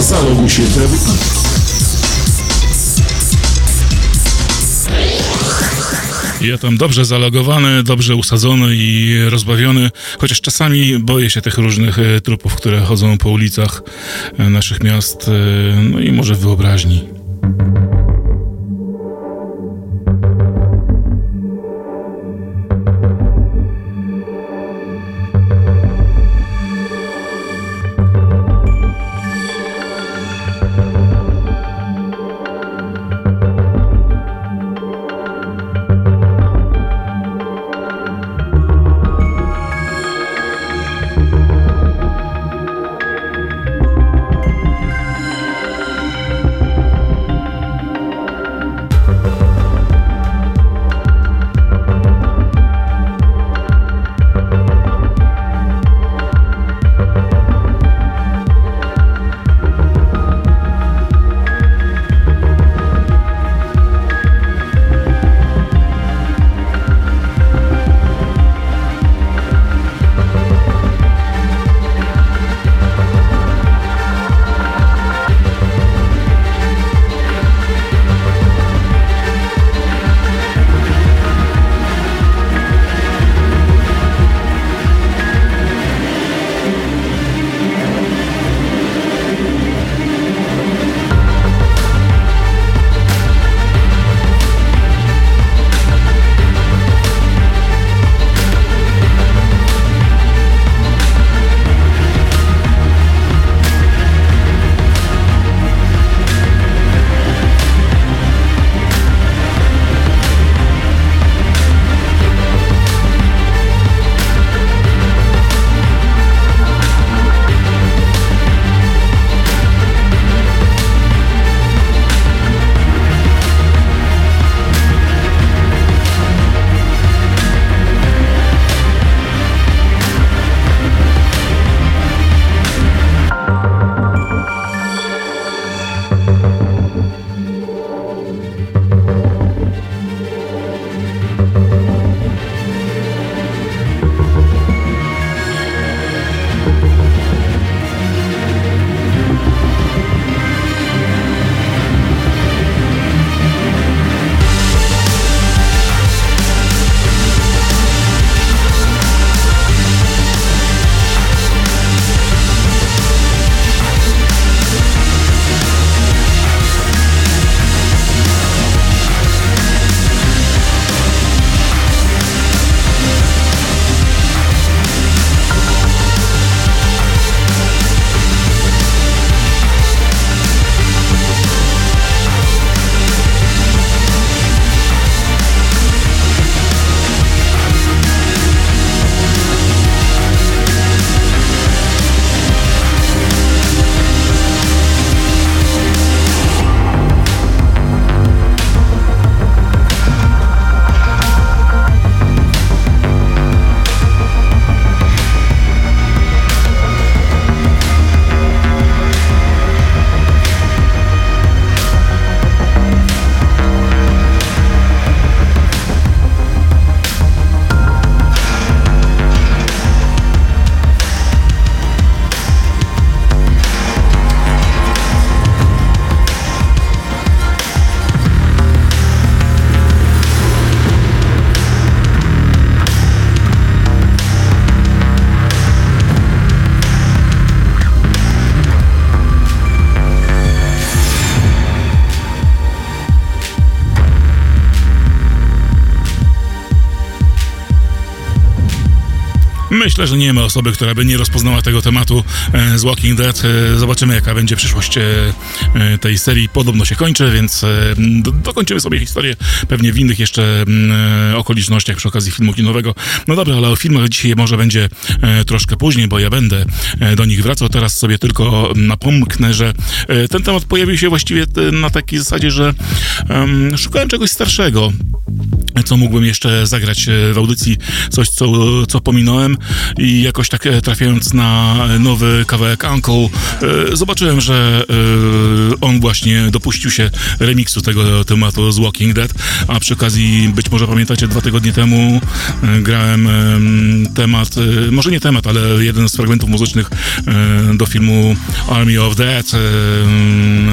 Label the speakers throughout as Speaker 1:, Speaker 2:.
Speaker 1: Zaloguj się wtedy.
Speaker 2: Ja tam dobrze zalogowany, dobrze usadzony i rozbawiony, chociaż czasami boję się tych różnych e, trupów, które chodzą po ulicach e, naszych miast, e, no i może wyobraźni. Myślę, że nie ma osoby, która by nie rozpoznała tego tematu e, z Walking Dead. E, zobaczymy, jaka będzie przyszłość e, tej serii. Podobno się kończy, więc do, dokończymy sobie historię pewnie w innych jeszcze okolicznościach przy okazji filmu kinowego. No dobra, ale o filmach dzisiaj może będzie troszkę później, bo ja będę do nich wracał. Teraz sobie tylko napomknę, że ten temat pojawił się właściwie na takiej zasadzie, że szukałem czegoś starszego co mógłbym jeszcze zagrać e, w audycji, coś co, co pominąłem i jakoś tak e, trafiając na nowy kawałek Uncle, e, zobaczyłem, że on właśnie dopuścił się remiksu tego tematu z Walking Dead, a przy okazji być może pamiętacie dwa tygodnie temu grałem temat, może nie temat, ale jeden z fragmentów muzycznych do filmu Army of Dead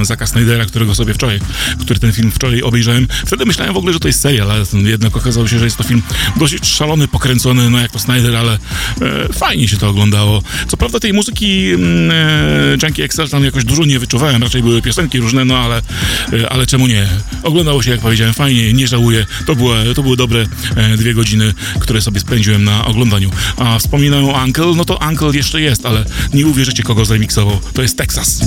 Speaker 2: Zaka Snydera, którego sobie wczoraj, który ten film wczoraj obejrzałem. Wtedy myślałem w ogóle, że to jest serial, ale jednak okazało się, że jest to film dosyć szalony, pokręcony, no jak to Snyder, ale e, fajnie się to oglądało. Co prawda tej muzyki mm, e, Junkie Excel tam jakoś dużo nie wyczuwałem, raczej były piosenki różne, no ale, e, ale czemu nie? Oglądało się, jak powiedziałem, fajnie, nie żałuję. To były, to były dobre e, dwie godziny, które sobie spędziłem na oglądaniu. A wspominałem o Uncle, no to Uncle jeszcze jest, ale nie uwierzycie, kogo zremiksował. To jest Texas.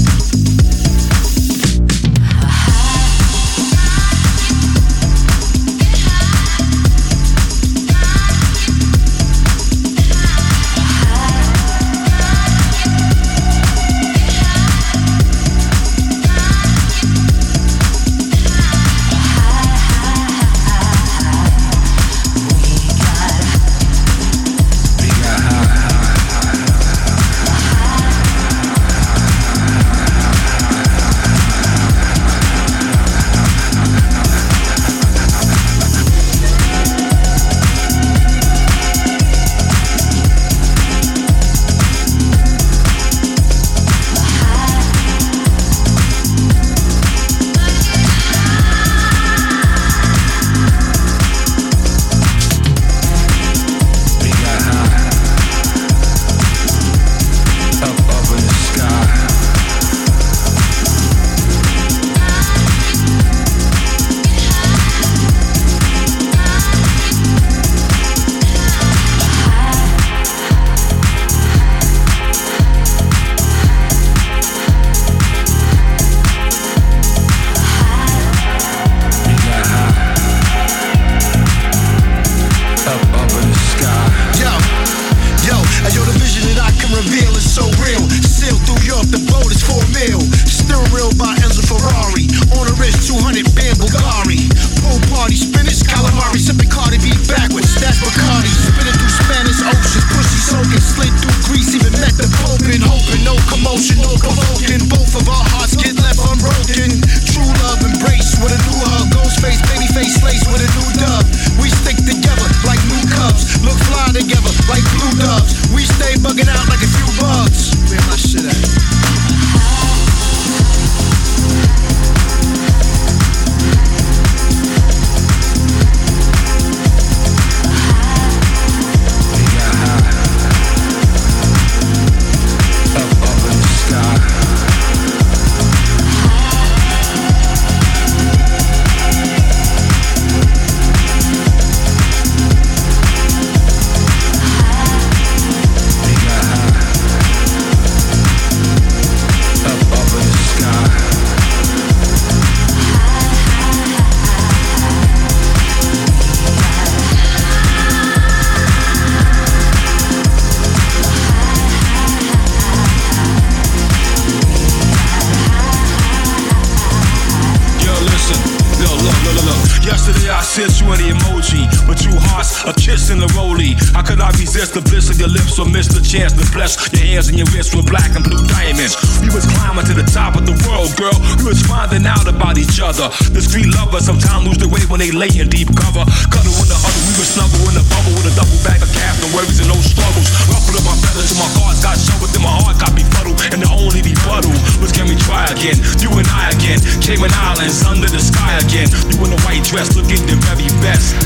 Speaker 3: so miss the chance to bless your hands and your wrists with black and blue diamonds. We was climbing to the top of the world, girl. We was finding out about each other. The street lovers sometimes lose their way when they lay in deep cover. Cuddle in the huddle, we was snuggle in the bubble with a double bag of cash, no worries and no struggles. Ruffled up my feathers till my cards got shoveled, then my heart got befuddled, and the only befuddled was can we try again? You and I again, Cayman Islands under the sky again. You in a white dress, looking the very best.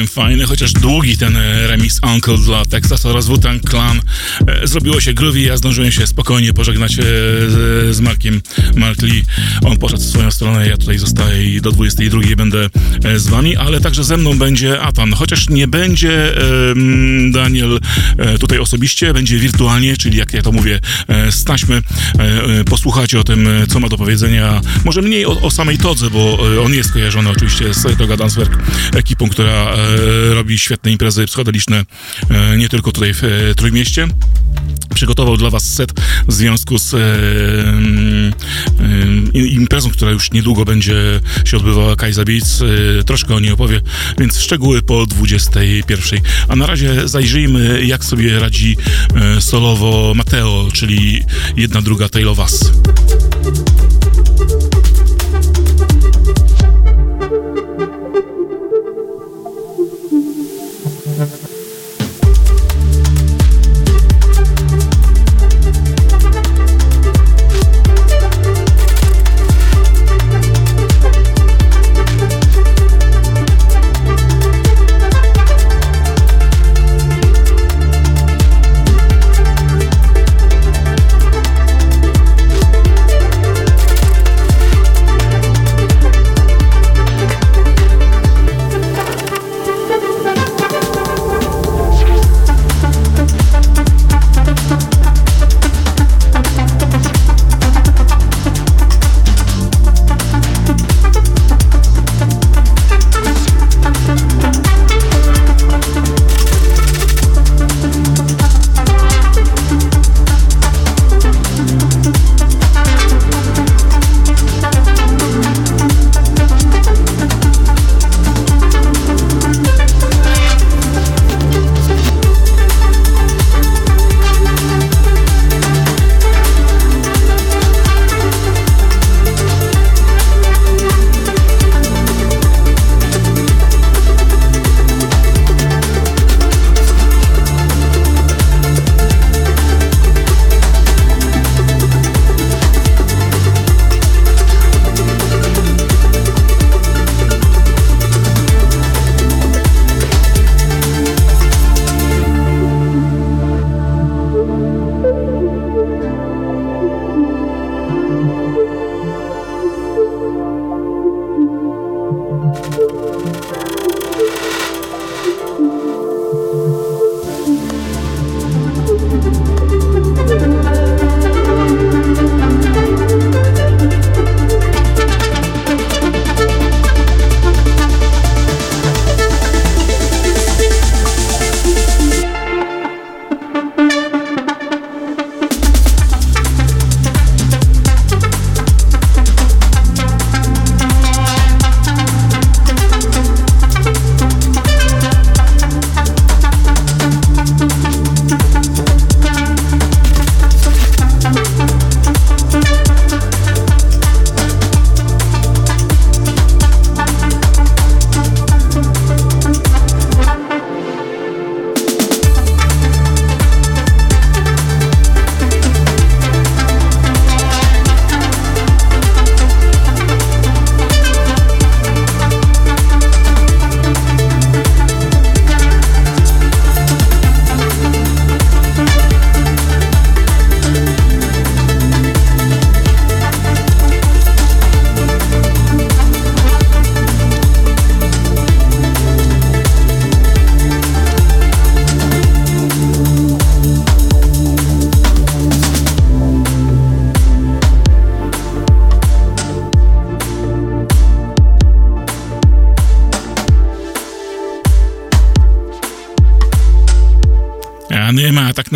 Speaker 2: Całkiem fajny, chociaż długi ten e, remix Uncle dla Texas oraz Wu-Tang Clan. E, zrobiło się groovy, ja zdążyłem się spokojnie pożegnać e, z, z Markiem, Mark Lee. On poszedł w swoją stronę, ja tutaj zostaję i do 22 będę z wami, ale także ze mną będzie Atan, chociaż nie będzie Daniel tutaj osobiście, będzie wirtualnie, czyli jak ja to mówię, z taśmy. Posłuchacie o tym, co ma do powiedzenia, może mniej o, o samej Todze, bo on jest kojarzony oczywiście z Toga Dancewerk, ekipą, która e, robi świetne imprezy psychodeliczne e, nie tylko tutaj w e, Trójmieście przygotował dla Was set w związku z e, e, imprezą, która już niedługo będzie się odbywała Kaiza Beats. E, troszkę o niej opowie, więc szczegóły po 21. A na razie zajrzyjmy, jak sobie radzi e, solowo Mateo, czyli jedna druga Tale of Us.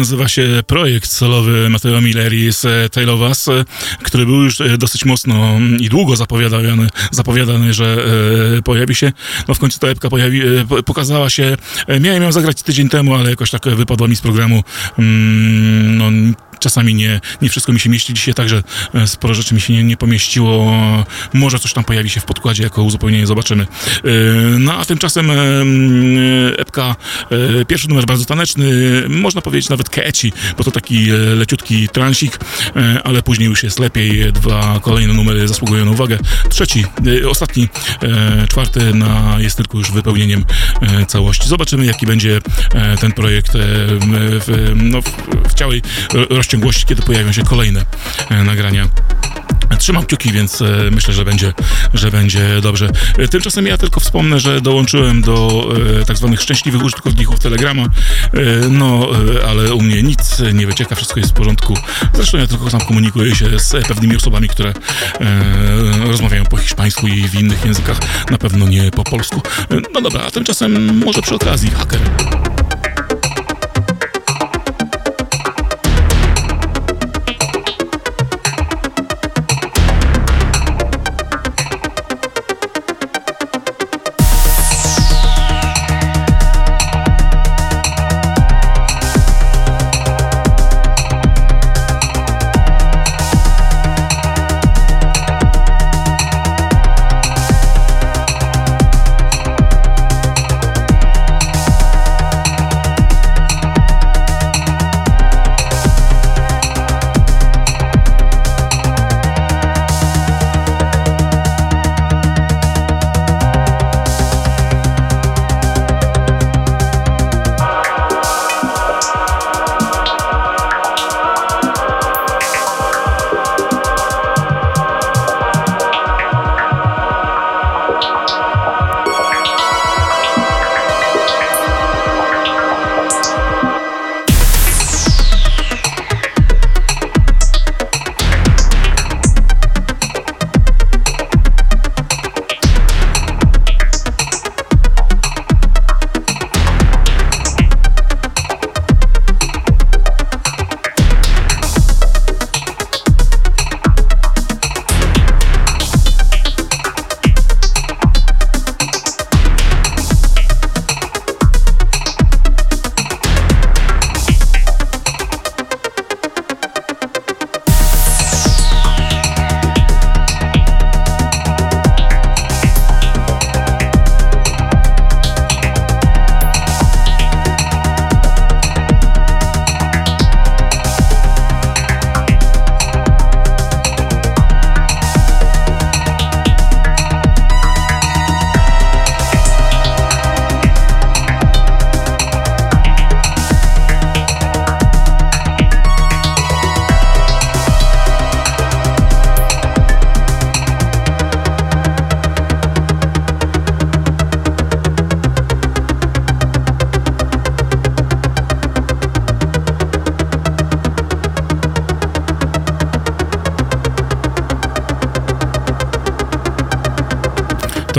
Speaker 2: Nazywa się projekt solowy Mateo Milleri z Tailowas, który był już e, dosyć mocno i długo zapowiadany, zapowiadany że e, pojawi się. No w końcu ta epka pojawi, e, pokazała się. Miałem ją zagrać tydzień temu, ale jakoś tak wypadła mi z programu. Mm, no, czasami nie, nie wszystko mi się mieści. Dzisiaj także e, sporo rzeczy mi się nie, nie pomieściło. Może coś tam pojawi się w podkładzie jako uzupełnienie, zobaczymy. E, no a tymczasem e, epka, pierwszy numer bardzo taneczny, można powiedzieć nawet catchy, bo to taki leciutki transik, ale później już jest lepiej. Dwa kolejne numery zasługują na uwagę. Trzeci, ostatni, czwarty na, jest tylko już wypełnieniem całości. Zobaczymy, jaki będzie ten projekt w, no, w całej rozciągłości, kiedy pojawią się kolejne nagrania Trzymam kciuki, więc e, myślę, że będzie, że będzie dobrze. E, tymczasem ja tylko wspomnę, że dołączyłem do e, tak zwanych szczęśliwych użytkowników Telegrama. No, ale u mnie nic nie wycieka, wszystko jest w porządku. Zresztą ja tylko tam komunikuję się z pewnymi osobami, które rozmawiają po hiszpańsku i w innych językach, na pewno nie po polsku. No dobra, a tymczasem może przy okazji haker.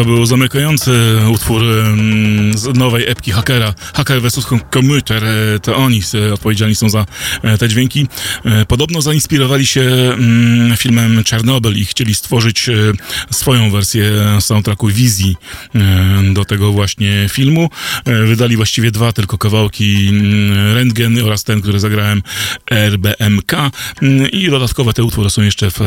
Speaker 2: To był zamykający utwór z nowej epki Hackera. Hacker vs. Commuter. E, to oni odpowiedzialni są za e, te dźwięki. E, podobno zainspirowali się mm, filmem Czarnobyl i chcieli stworzyć swoją wersję soundtracku wizji do tego właśnie filmu. Wydali właściwie dwa tylko kawałki mm, Rentgen oraz ten, który zagrałem RBMK mm, i dodatkowe te utwory są jeszcze w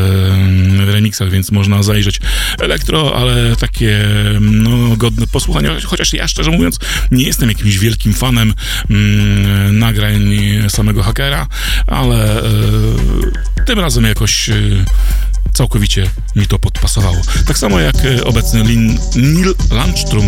Speaker 2: remixach, więc można zajrzeć. Elektro, ale takie no, godne posłuchania, chociaż ja szczerze mówiąc nie jestem jakimś wielkim fanem mm, nagrań samego hakera, ale e, tym razem jakoś e, całkowicie mi to podpasowało. Tak samo jak e, obecny Lin, Neil Landstrom.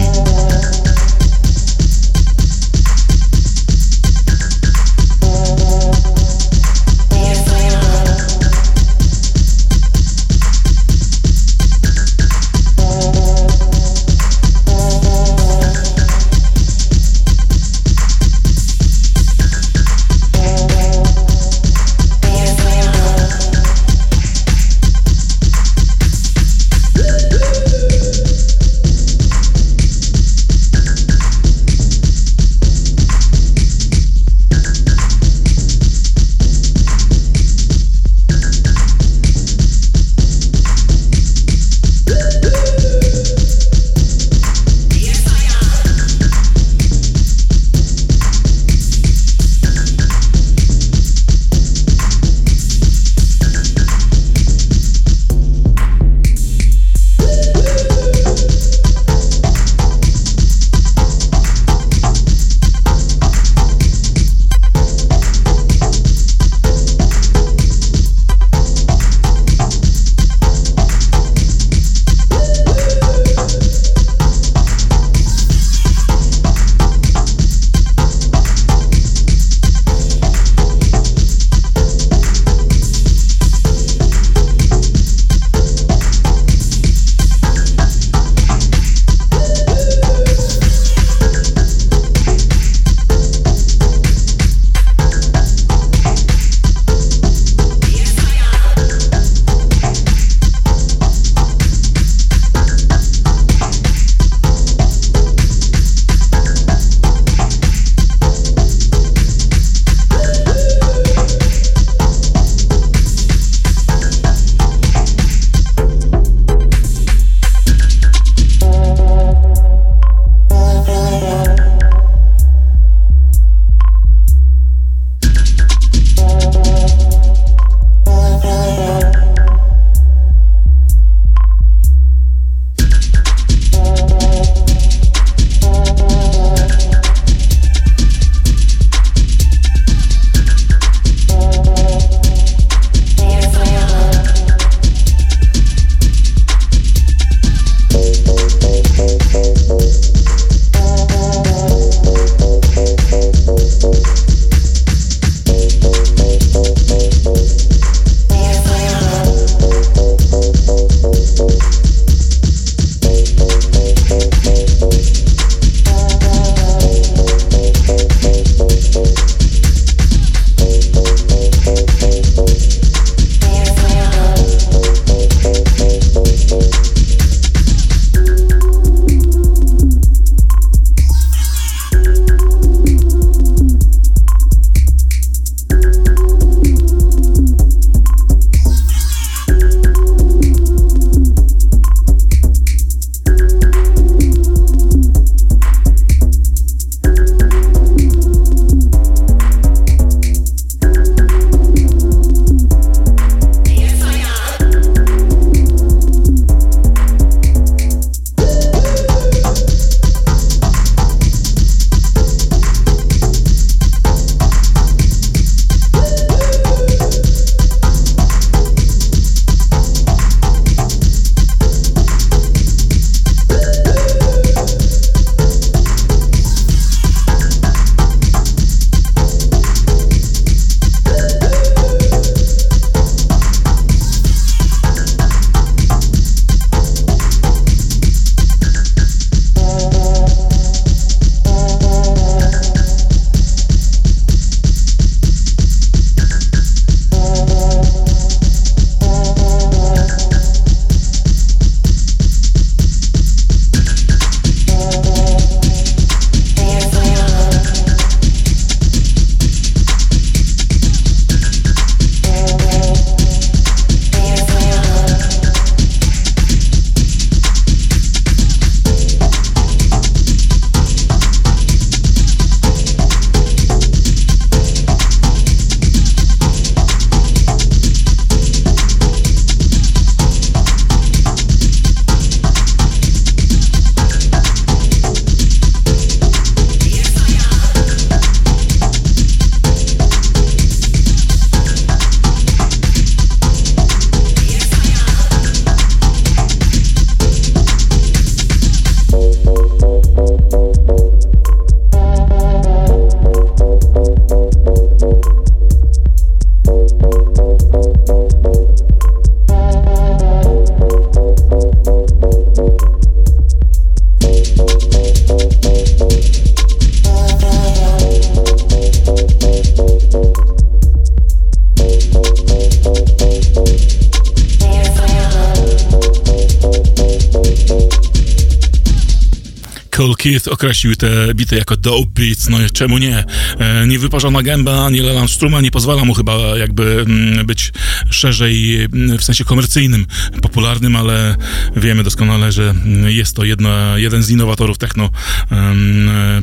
Speaker 2: Keith określił te bity jako dope beats, no czemu nie? E, niewyparzona gęba, ani Leland Struma nie pozwala mu chyba jakby mm, być szerzej mm, w sensie komercyjnym, popularnym, ale wiemy doskonale, że jest to jedna, jeden z innowatorów techno,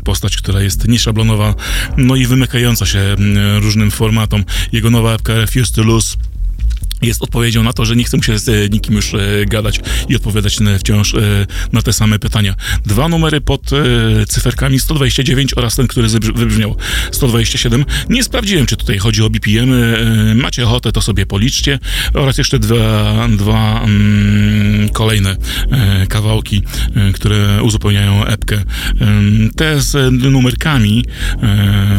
Speaker 2: postać, która jest nieszablonowa, no i wymykająca się mm, różnym formatom. Jego nowa epka Refuse to Lose jest odpowiedzią na to, że nie chcę się z e, nikim już e, gadać i odpowiadać wciąż e, na te same pytania. Dwa numery pod cyferkami 129 oraz ten, który wybrzmiał 127. Nie sprawdziłem, czy tutaj chodzi o BPM. Macie ochotę, to sobie policzcie. Oraz jeszcze dwa, dwa mm, kolejne kawałki, które uzupełniają epkę. Te z numerkami,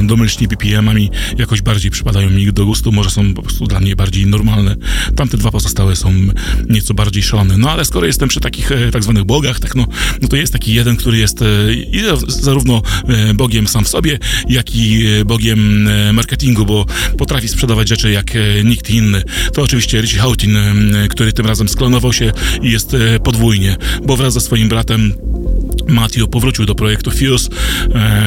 Speaker 2: domyślnie BPM-ami, jakoś bardziej przypadają mi do gustu. Może są po prostu dla mnie bardziej normalne Tamte dwa pozostałe są nieco bardziej szalone. No ale skoro jestem przy takich e, tak zwanych bogach, tak no, no to jest taki jeden, który jest e, zarówno e, bogiem sam w sobie, jak i bogiem marketingu, bo potrafi sprzedawać rzeczy jak nikt inny. To oczywiście Richie Houghton, który tym razem sklonował się i jest podwójnie, bo wraz ze swoim bratem Matthew powrócił do projektu Fuse,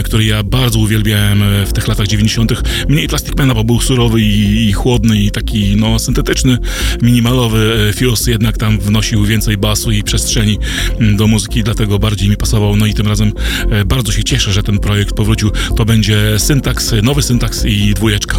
Speaker 2: który ja bardzo uwielbiałem w tych latach 90. Mniej Plasticmana, bo był surowy i, chłodny i taki no, syntetyczny, minimalowy. E, Fuse jednak tam wnosił więcej basu i przestrzeni mm, do muzyki, dlatego bardziej mi pasował. No i tym razem e, bardzo się cieszę, że ten projekt powrócił. To będzie syntaks, nowy syntaks i dwójeczka.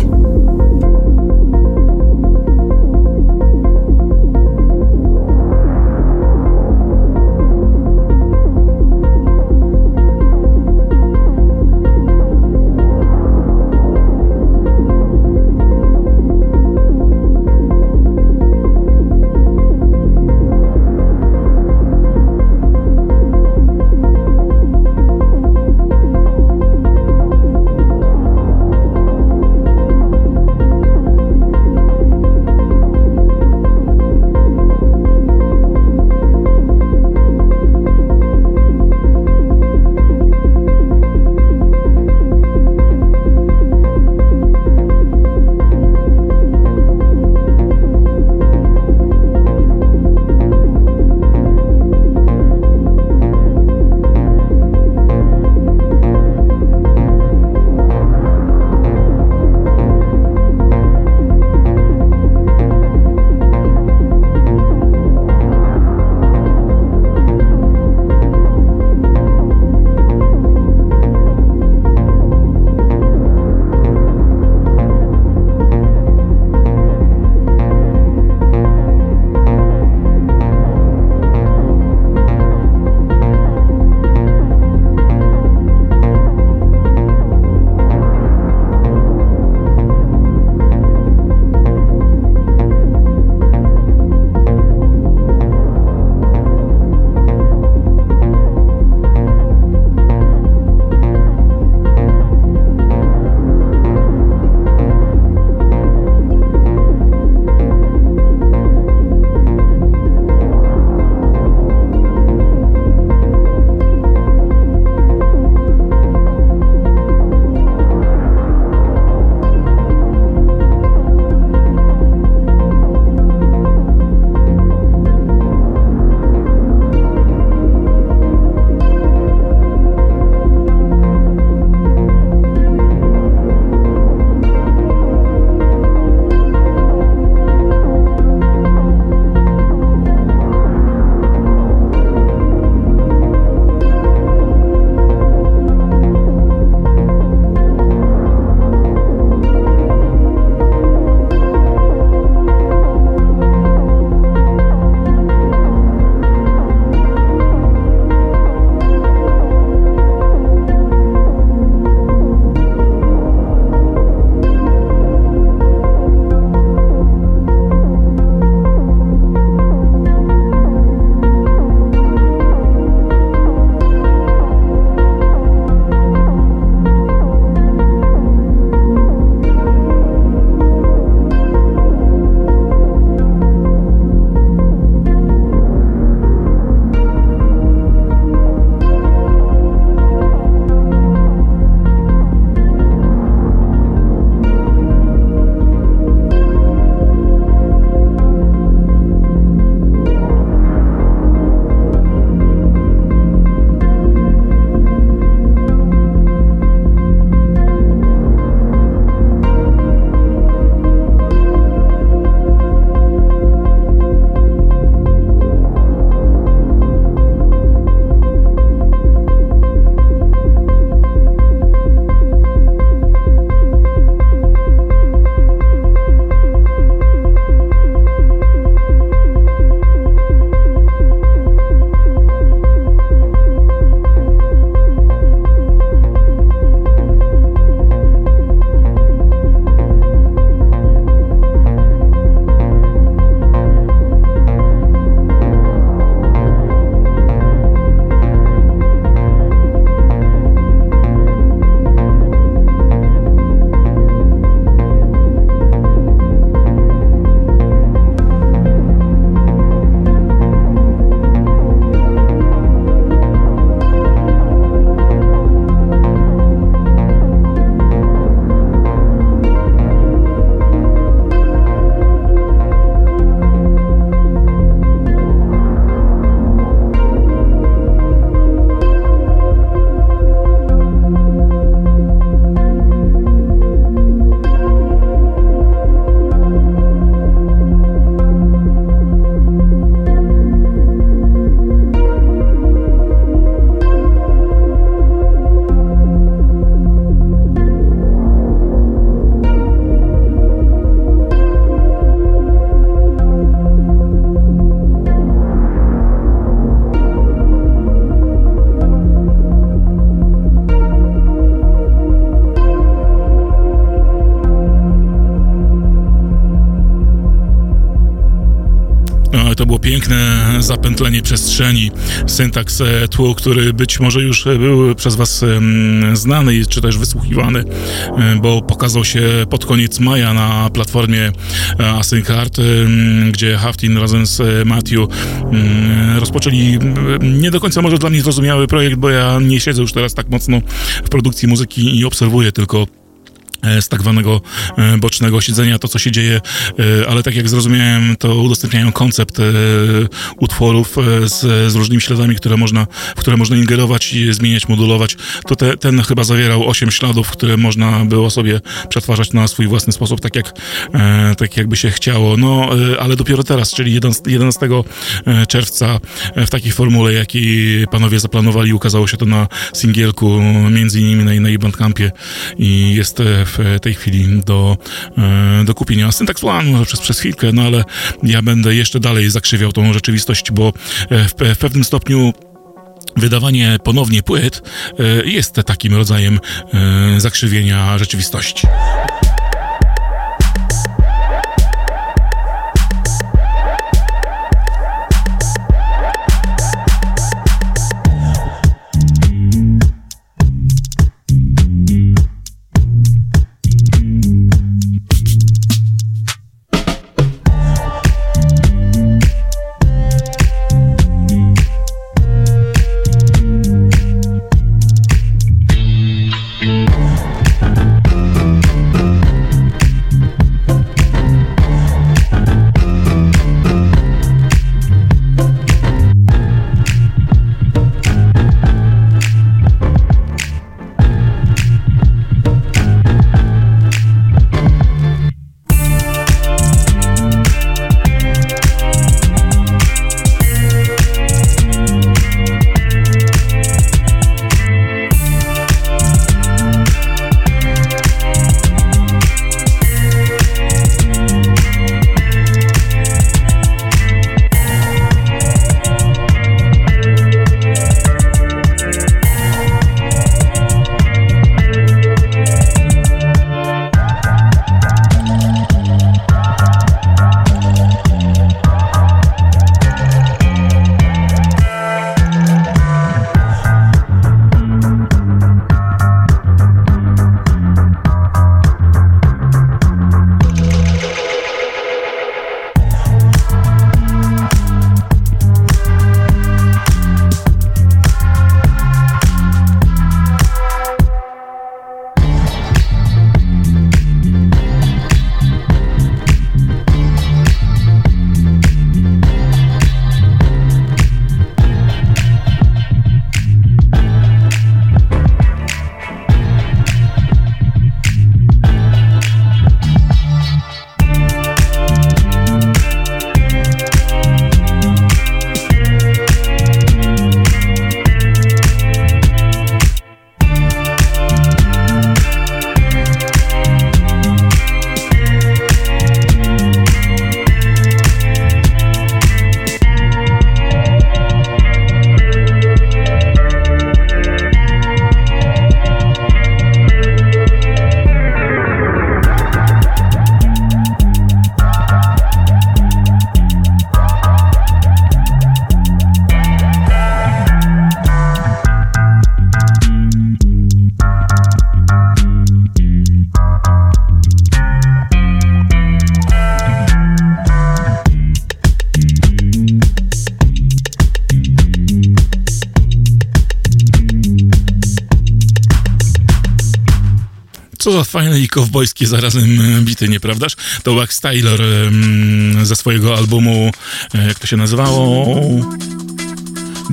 Speaker 2: Piękne zapętlenie przestrzeni, syntaks e, tłu, który być może już był przez Was znany czy też wysłuchiwany, e, bo pokazał się pod koniec maja na platformie e, Async Art, gdzie Haftin razem z Matthew rozpoczęli nie do końca może dla mnie zrozumiały projekt, bo ja nie siedzę już teraz tak mocno w produkcji muzyki i obserwuję tylko E, z tak zwanego e, bocznego siedzenia, to co się dzieje, e, ale tak jak zrozumiałem, to udostępniają koncept utworów z, z różnymi śladami, które można, w które można ingerować i zmieniać, modulować. To te, ten chyba zawierał osiem śladów, które można było sobie przetwarzać na swój własny sposób, tak jak, tak jakby się chciało. No, ale dopiero teraz, czyli 11 czerwca w takiej formule, jakiej panowie zaplanowali, ukazało się to na singielku, między innymi na, na Bandcampie i jest w w tej chwili do, e, do kupienia. Syntax One może przez, przez chwilkę, no ale ja będę jeszcze dalej zakrzywiał tą rzeczywistość, bo e, w, w pewnym stopniu wydawanie ponownie płyt e, jest takim rodzajem zakrzywienia rzeczywistości. Co za fajne i kowbojskie zarazem e, bity, nieprawdaż? To Wax Taylor ze swojego albumu, e, jak to się nazywało?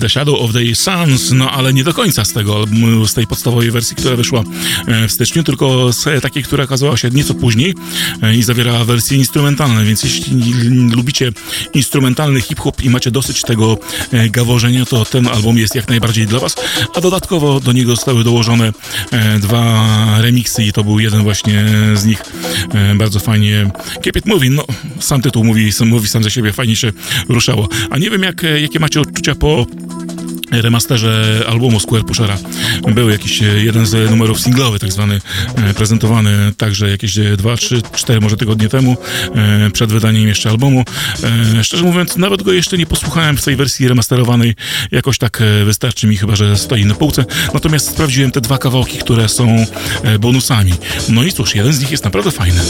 Speaker 2: The Shadow of the Suns, no ale nie do końca z tego albumu, z tej podstawowej wersji, która wyszła e, w styczniu, tylko z takiej, która okazała się nieco później e, i zawierała wersje instrumentalne, więc jeśli lubicie instrumentalny hip-hop i macie dosyć tego e, gaworzenia, to ten album jest jak najbardziej dla was, a dodatkowo do niego zostały dołożone dwa remiksy i to był jeden właśnie z nich. Bardzo fajnie. Keep It Moving, no sam tytuł mówi, mówi sam ze siebie, fajnie się ruszało. A nie wiem jak, jakie macie odczucia po remasterze albumu Square Pushera był jakiś e, jeden z numerów singlowy, tak zwany, e, prezentowany także jakieś e, dwa, trzy, cztery może tygodnie temu, przed wydaniem jeszcze albumu. Szczerze mówiąc, nawet go jeszcze nie posłuchałem w tej wersji remasterowanej. Jakoś tak wystarczy mi chyba, że stoi na półce. Natomiast sprawdziłem te dwa kawałki, które są bonusami. No i cóż, jeden z nich jest naprawdę fajny.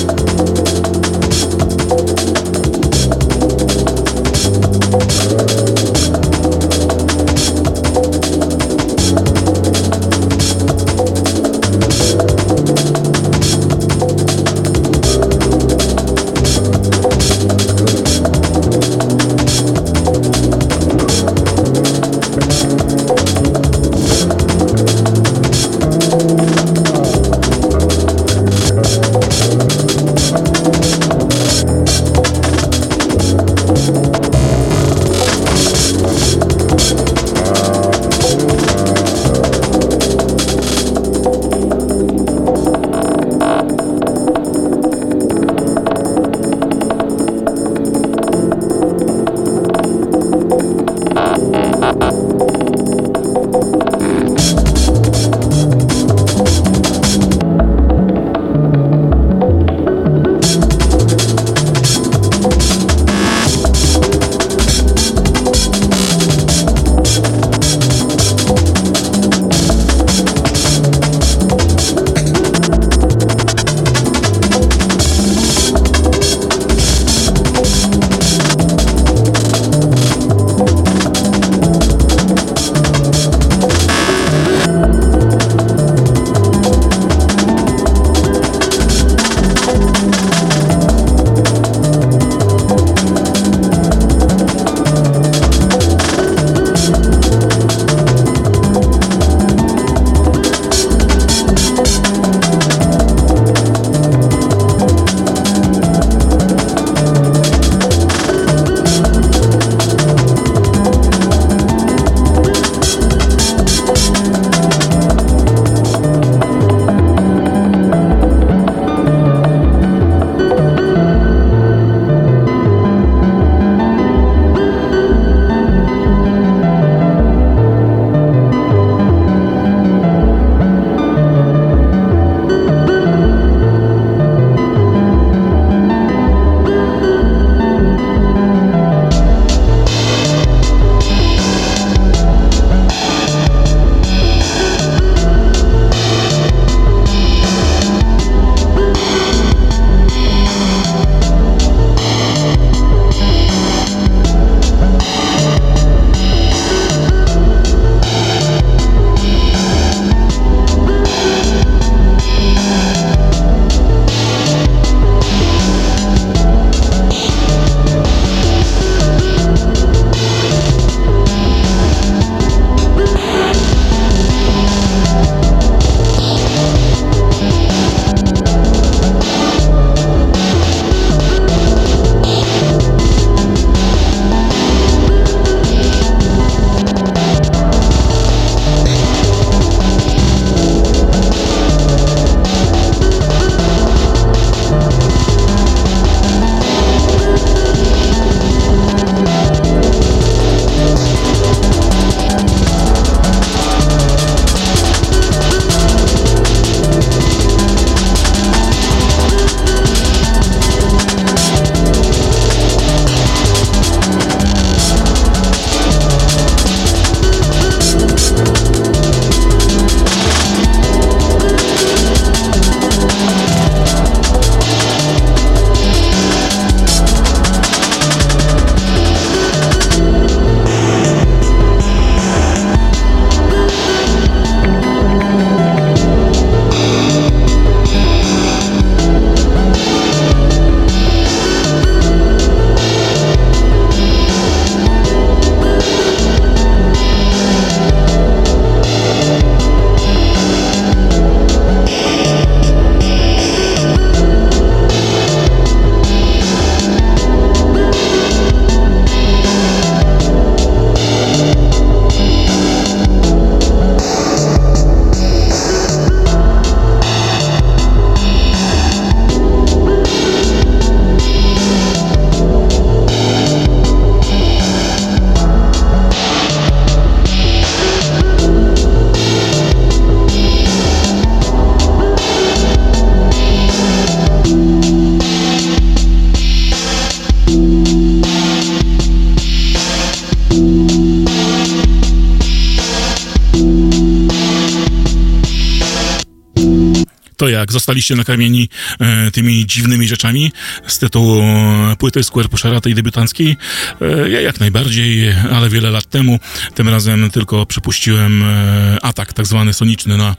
Speaker 2: Jak? Zostaliście nakarmieni e, tymi dziwnymi rzeczami z tytułu e, płyty Square Pushera, tej debiutanckiej? E, ja jak najbardziej, ale wiele lat temu. Tym razem tylko przypuściłem e, atak tak zwany soniczny na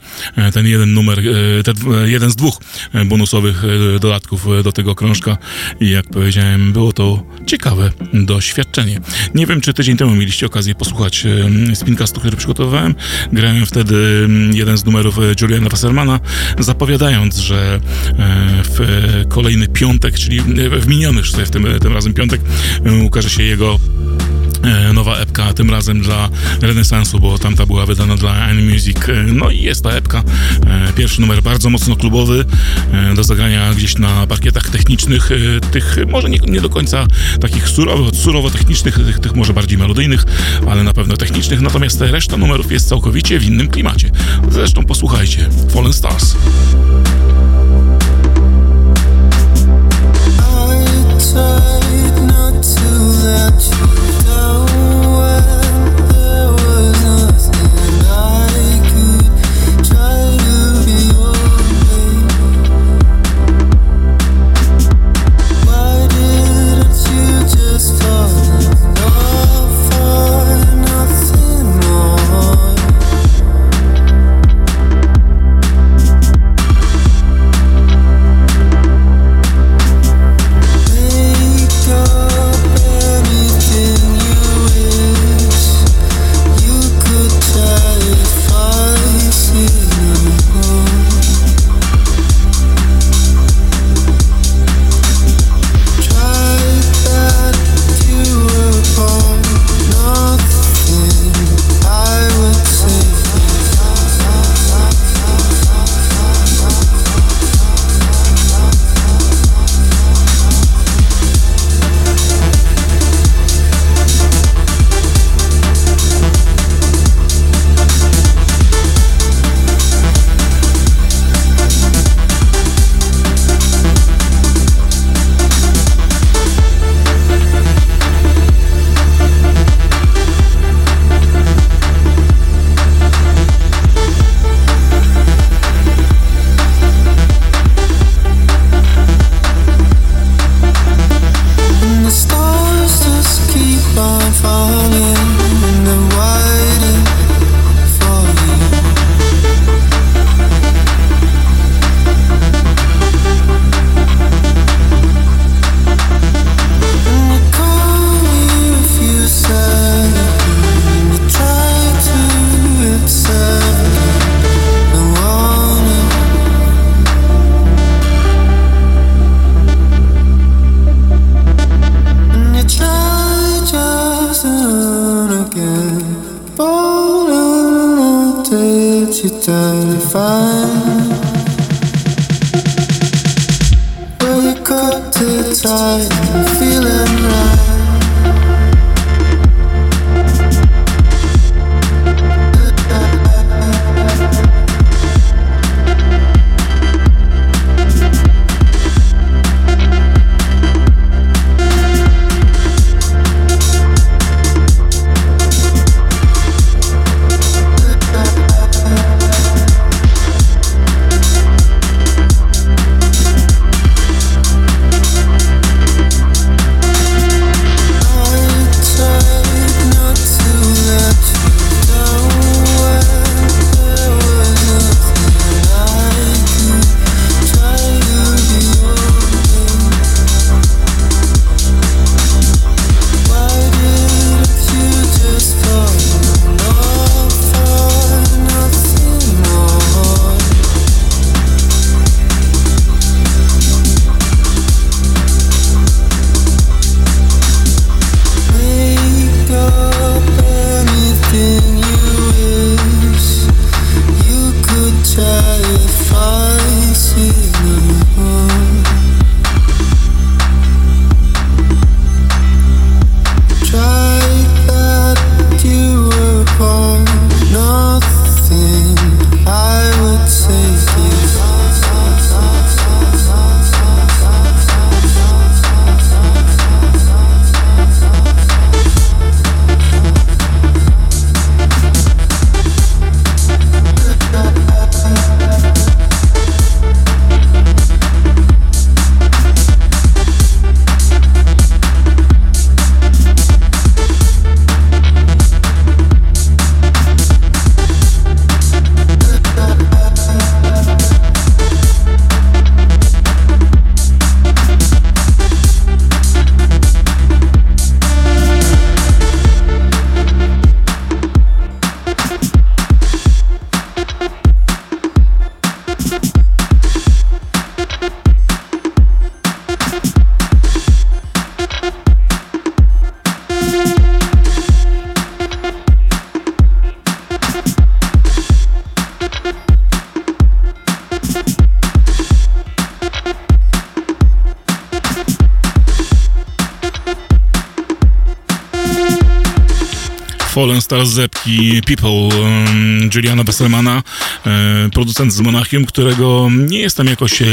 Speaker 2: ten jeden numer, ten jeden z dwóch bonusowych dodatków do tego krążka i jak powiedziałem, było to ciekawe doświadczenie. Nie wiem, czy tydzień temu mieliście okazję posłuchać e, spincastu, który przygotowywałem. Grałem wtedy jeden z numerów e, Juliana Wassermana, zapowiadając, że e, w kolejny piątek, czyli w miniony w tym, tym razem piątek, e, ukaże się jego e, nowa epka, tym razem dla renesansu, bo tamta była wydana dla Any Music. E, No i jest ta epka. E, Pierwszy numer bardzo mocno klubowy, e, do zagrania gdzieś na parkietach technicznych, e, tych może nie, nie do końca takich surowo, surowo technicznych, tych, tych może bardziej melodyjnych, ale na pewno technicznych, natomiast reszta numerów jest całkowicie w innym klimacie. Zresztą posłuchajcie. Fallen Stars.
Speaker 1: I tried not to let you
Speaker 2: Fallen Stars Zepki People Juliana Besselmana, producent z Monachium, którego nie jestem jakoś e,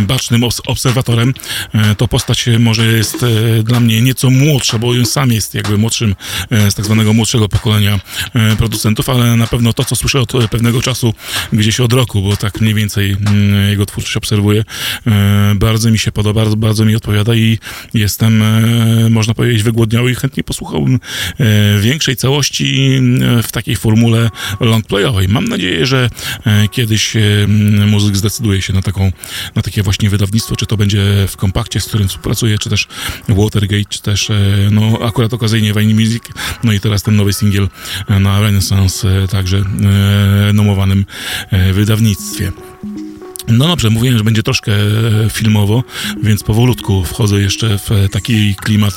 Speaker 2: bacznym obserwatorem. E, to postać może jest dla mnie nieco młodsza, bo on sam jest jakby młodszym z tak zwanego młodszego pokolenia producentów, ale na pewno to, co słyszę od pewnego czasu, gdzieś od roku, bo tak mniej więcej jego twórczość obserwuję, bardzo mi się podoba, bardzo, bardzo mi odpowiada i jestem, można powiedzieć, wygłodniały i chętnie posłuchałbym większej całości w takiej formule longplayowej. Mam nadzieję, że e, kiedyś e, muzyk zdecyduje się na, taką, na takie właśnie wydawnictwo, czy to będzie w kompakcie, z którym współpracuje, czy też Watergate, czy też e, no, akurat okazyjnie Wine Music, no i teraz ten nowy singiel na Renaissance, także nomowanym wydawnictwie. No dobrze, mówiłem, że będzie troszkę e, filmowo, więc powolutku wchodzę jeszcze w taki klimat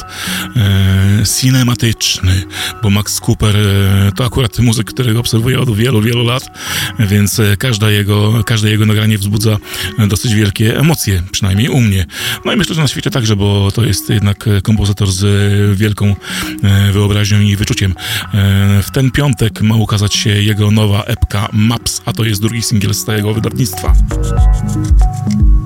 Speaker 2: e, cinematyczny, bo Max Cooper e, to akurat muzyk, którego obserwuję od wielu, wielu lat, więc e, każda jego, każde jego nagranie wzbudza dosyć wielkie emocje, przynajmniej u mnie. No i myślę, że na świecie także, bo to jest jednak kompozytor z wielką e, wyobraźnią i wyczuciem. E, w ten piątek ma ukazać się jego nowa epka Maps, a to jest drugi singiel z tego wydawnictwa. Thank you.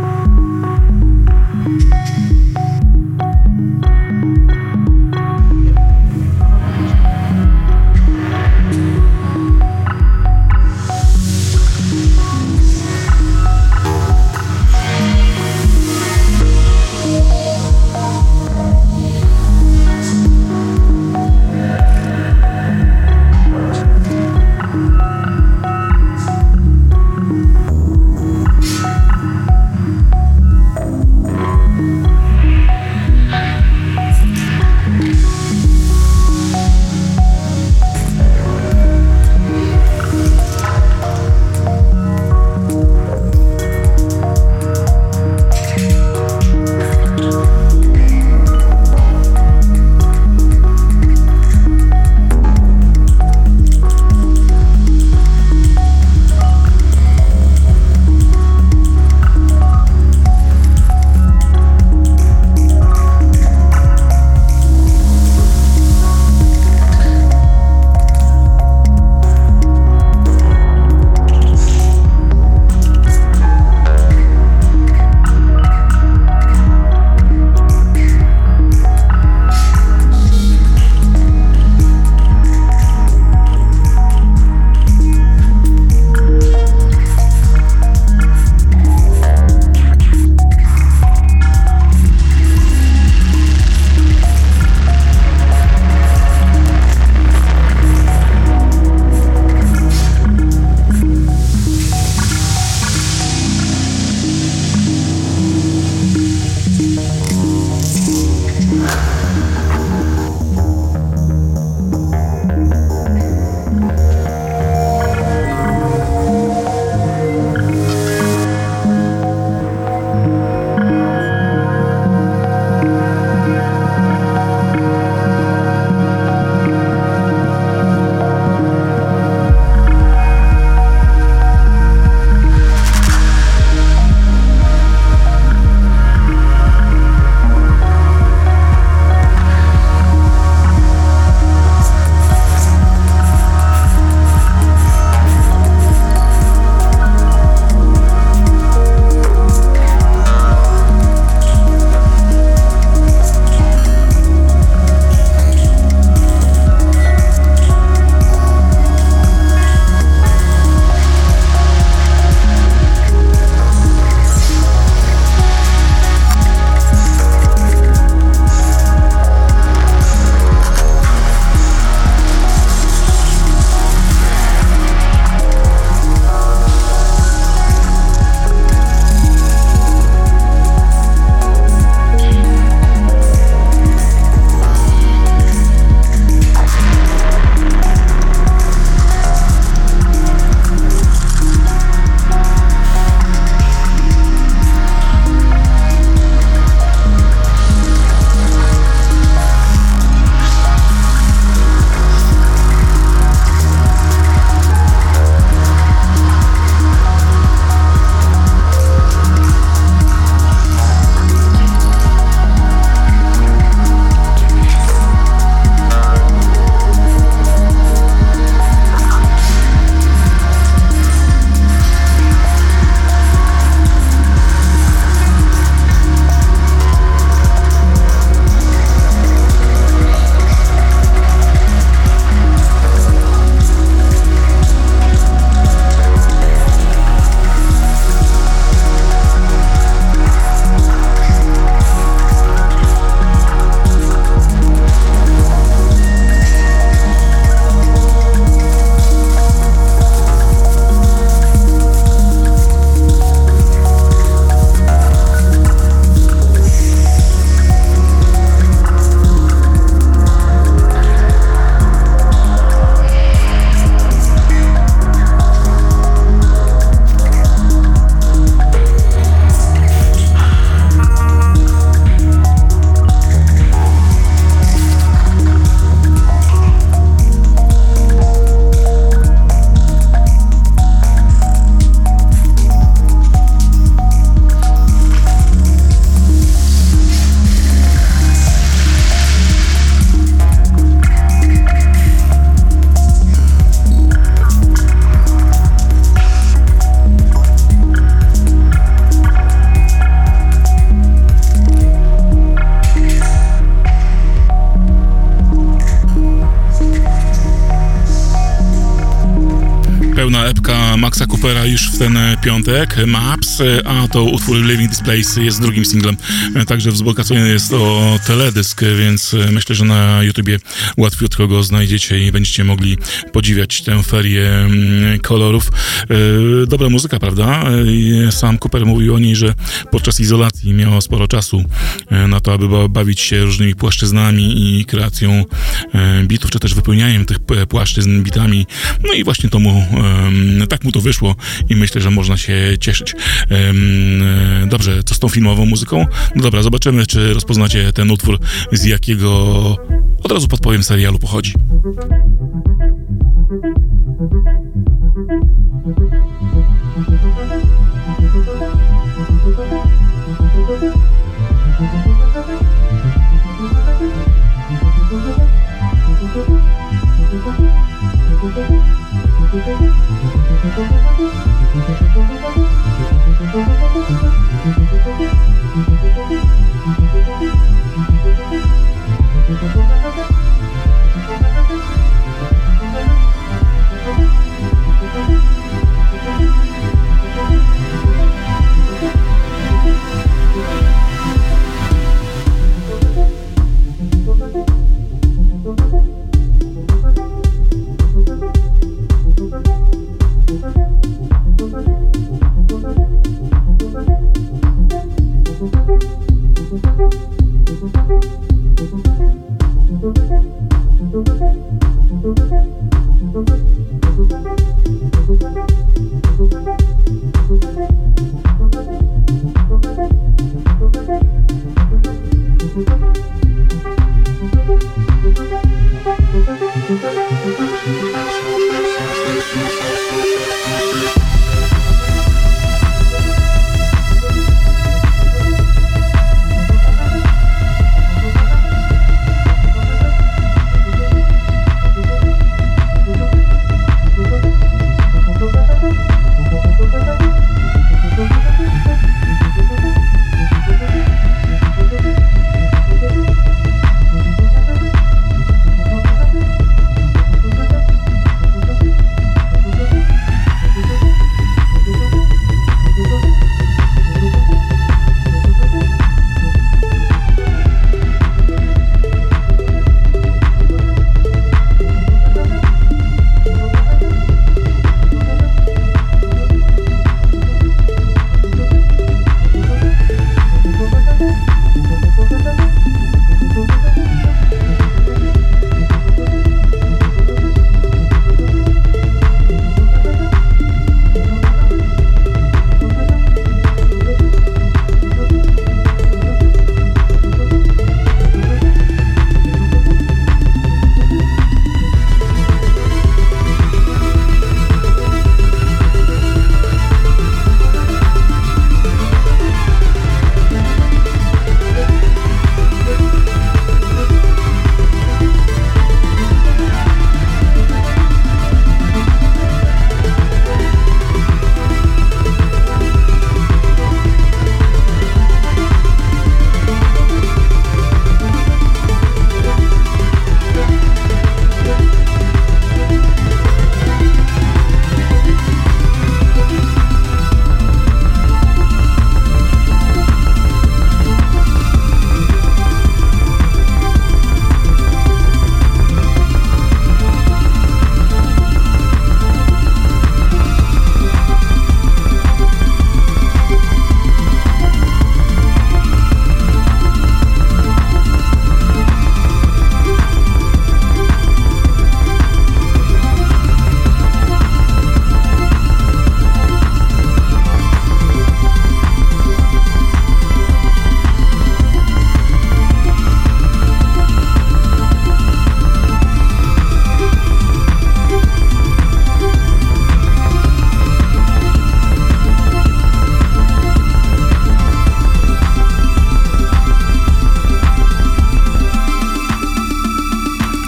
Speaker 2: Coopera już w ten piątek, Maps, a to utwór Living Displays jest drugim singlem, także wzbogacony jest o teledysk, więc myślę, że na YouTubie łatwiutko go znajdziecie i będziecie mogli podziwiać tę ferię mm, kolorów. E, dobra muzyka, prawda? Sam Cooper mówił o niej, że podczas izolacji miał sporo czasu e, na to, aby bawić się różnymi płaszczyznami i kreacją e, bitów, czy też wypełnianiem tych płaszczyzn bitami. No i właśnie to mu, tak mu to wyszło i myślę, że można się cieszyć. Dobrze, co z tą filmową muzyką? No dobra, zobaczymy, czy rozpoznacie ten utwór, z jakiego od razu podpowiem serialu pochodzi.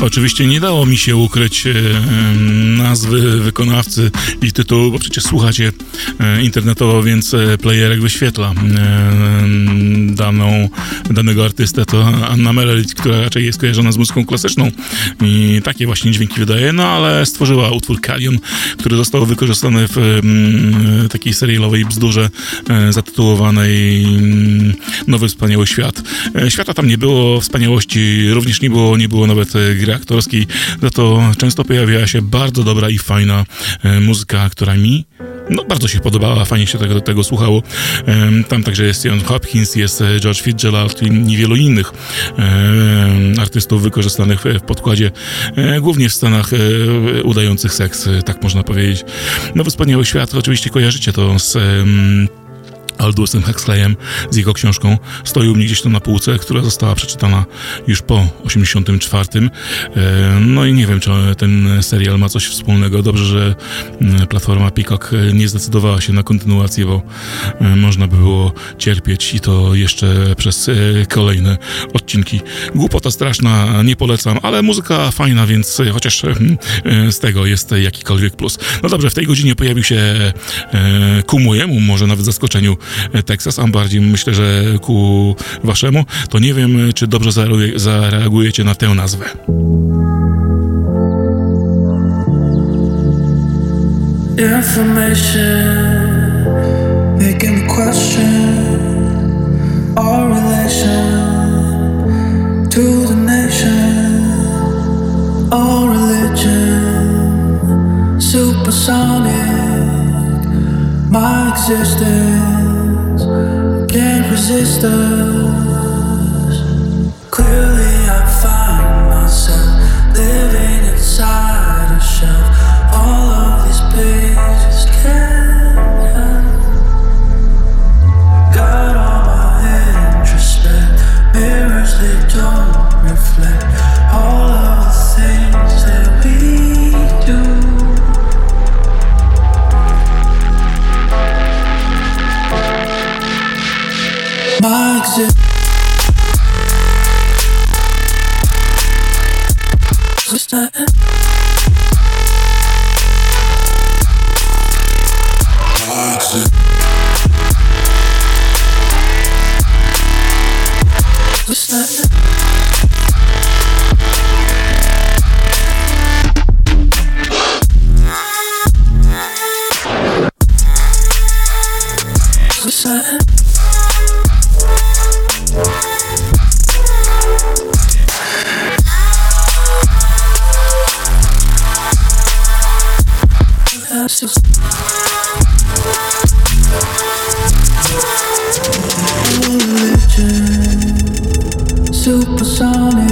Speaker 2: Oczywiście nie dało mi się ukryć e, nazwy wykonawcy i tytułu, bo przecież słuchacie e, internetowo, więc e, playerek wyświetla daną, danego artystę. To Anna Merelit, która raczej jest kojarzona z muzyką klasyczną i takie właśnie dźwięki wydaje, no ale stworzyła utwór Kalion, który został wykorzystany w takiej serialowej bzdurze zatytułowanej Nowy Wspaniały Świat. Świata tam nie było, wspaniałości również nie było, nie było nawet gry aktorskiej, za to często pojawiała się bardzo dobra i fajna e, muzyka, która mi no, bardzo się podobała, fajnie się tego, tego słuchało. Tam także jest Ian Hopkins, jest e, George Fitzgerald i niewielu innych artystów wykorzystanych w podkładzie, e, głównie w Stanach udających seks, tak można powiedzieć. No, wspaniały świat, oczywiście kojarzycie to z Aldusem Huxleyem z jego książką stoi u mnie gdzieś tam na półce, która została przeczytana już po 84. E, no i nie wiem, czy ten serial ma coś wspólnego. Dobrze, że mm, platforma Peacock e, nie zdecydowała się na kontynuację, bo e, można by było cierpieć i to jeszcze przez kolejne odcinki. Głupota straszna, nie polecam, ale muzyka fajna, więc chociaż z tego jest jakikolwiek plus. No dobrze, w tej godzinie pojawił się ku mojemu, może nawet zaskoczeniu, Texas, a bardziej myślę, że ku waszemu, to nie wiem, czy dobrze zareagujecie na tę nazwę. Supersonic, my existence. Can't resist us. Clearly, I find myself living inside a shelf. All of these pages can't help. Got all my introspect mirrors, they don't reflect monster. Toxic. Monster. sisters. Supersonic.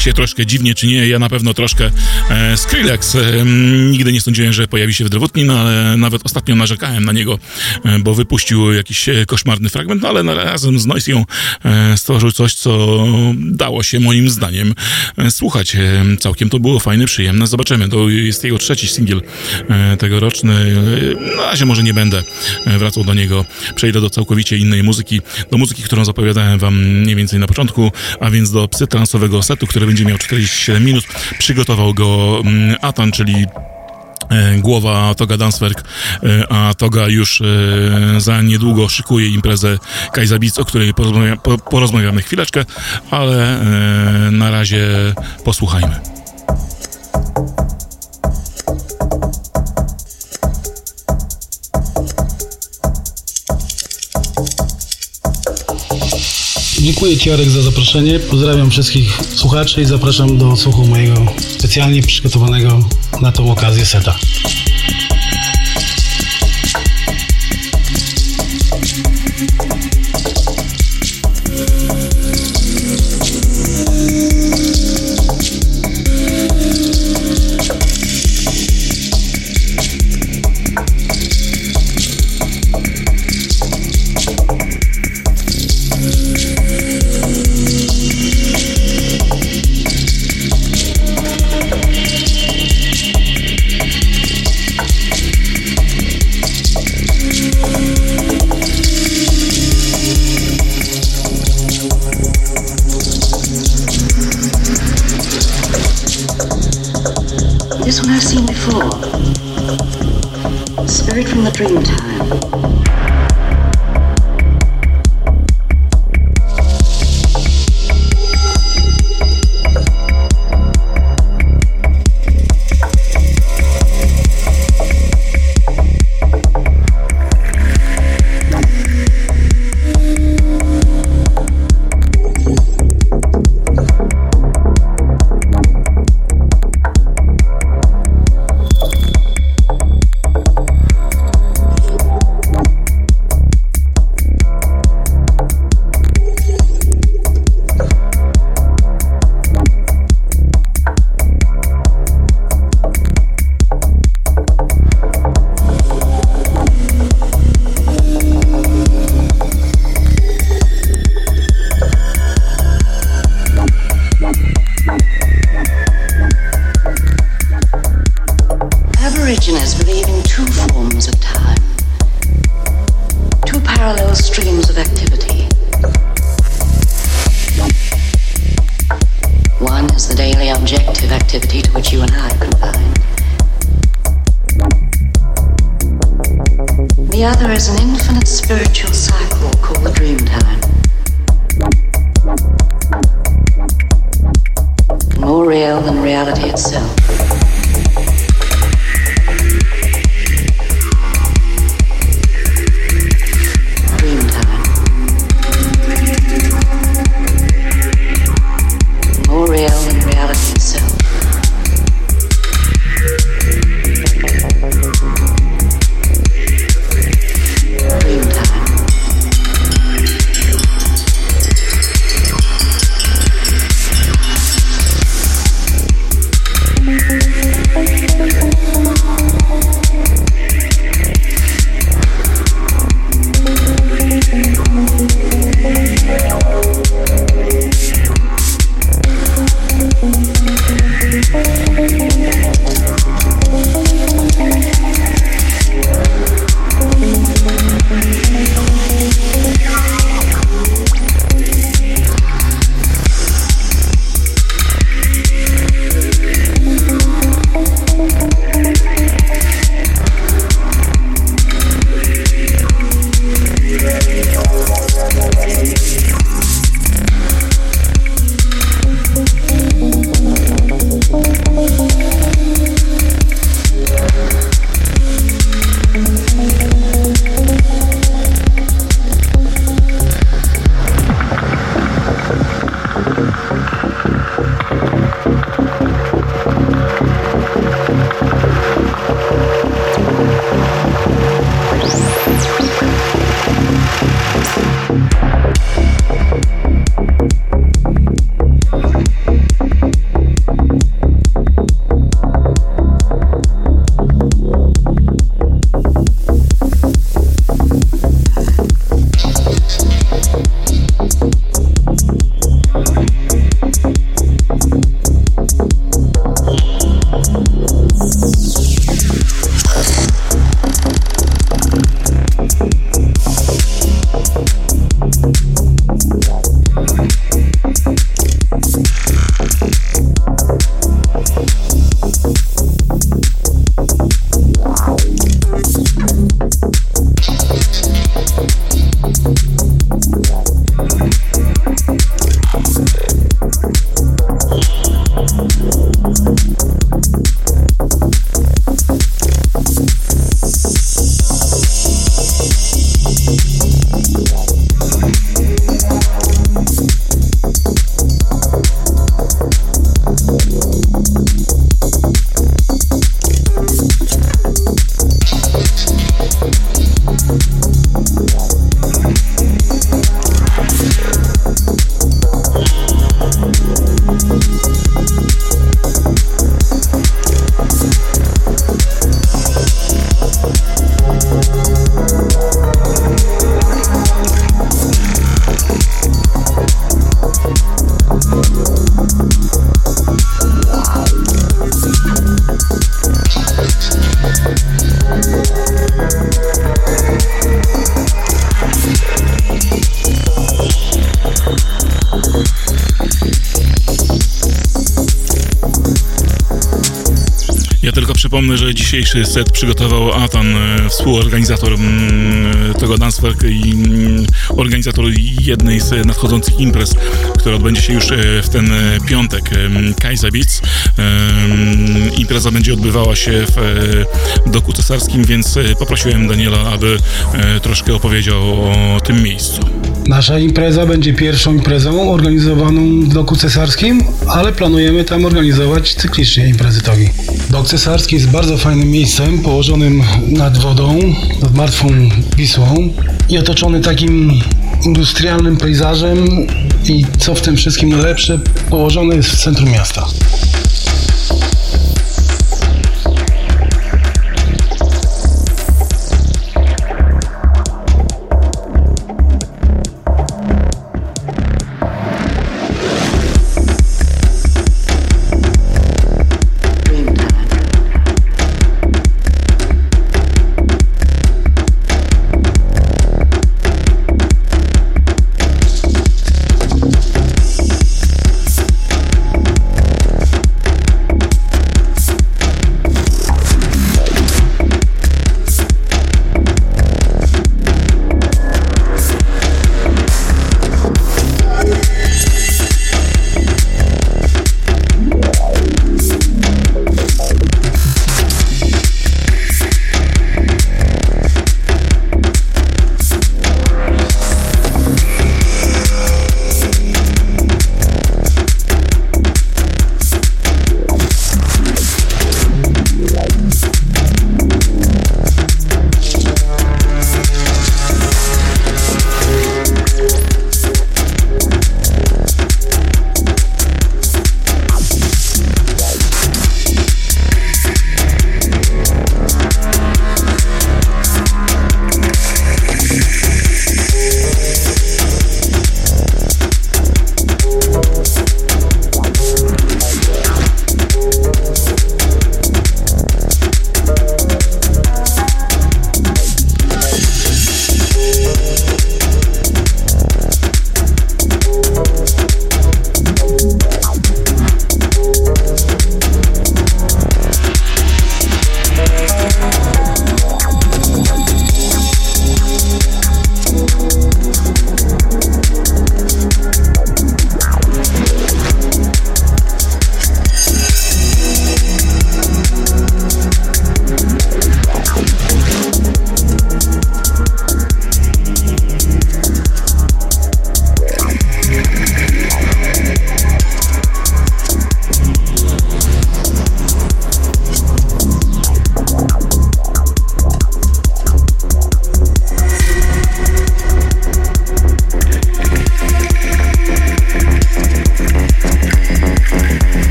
Speaker 2: Się troszkę dziwnie, czy nie. Ja na pewno troszkę e, Skrillex. E, nigdy nie sądziłem, że pojawi się w Drewutni, no, ale nawet ostatnio narzekałem na niego, e, bo wypuścił jakiś e, koszmarny fragment, no, ale razem z Noisią e, stworzył coś, co dało się moim zdaniem e, słuchać. Całkiem to było fajne, przyjemne. Zobaczymy. To jest jego trzeci singiel tegoroczny. Na razie może nie będę wracał do niego. Przejdę do całkowicie innej muzyki, do muzyki, którą zapowiadałem wam mniej więcej na początku, a więc do psytransowego setu, który będzie miał 47 minut. Przygotował go mm, Atan, czyli e, głowa Toga Danswerk, e, a Toga już e, za niedługo szykuje imprezę Kajzabic, o której porozmawia, porozmawiamy chwileczkę, ale na razie posłuchajmy.
Speaker 4: Dziękuję Ci Jarek za zaproszenie. Pozdrawiam wszystkich słuchaczy i zapraszam do słuchu mojego specjalnie przygotowanego na tą okazję seta.
Speaker 5: Objective activity to which you and I confined. The other is an infinite spiritual cycle called the dream time. More real than reality itself.
Speaker 2: Ja tylko przypomnę, że dzisiejszy set przygotował Atan, e, współorganizator mm, tego Dancework i mm, organizator jednej z nadchodzących imprez, która odbędzie się już e, w ten e, piątek. Kaiser Beats. Impreza będzie odbywała się w Doku Cesarskim, więc poprosiłem Daniela, aby troszkę opowiedział o tym miejscu.
Speaker 4: Nasza impreza będzie pierwszą imprezą organizowaną w Doku Cesarskim, ale planujemy tam organizować cyklicznie imprezy togi. Dok Cesarski jest bardzo fajnym miejscem, położonym nad wodą, nad martwą Wisłą i otoczony takim industrialnym pejzażem i co w tym wszystkim najlepsze, położony jest w centrum miasta.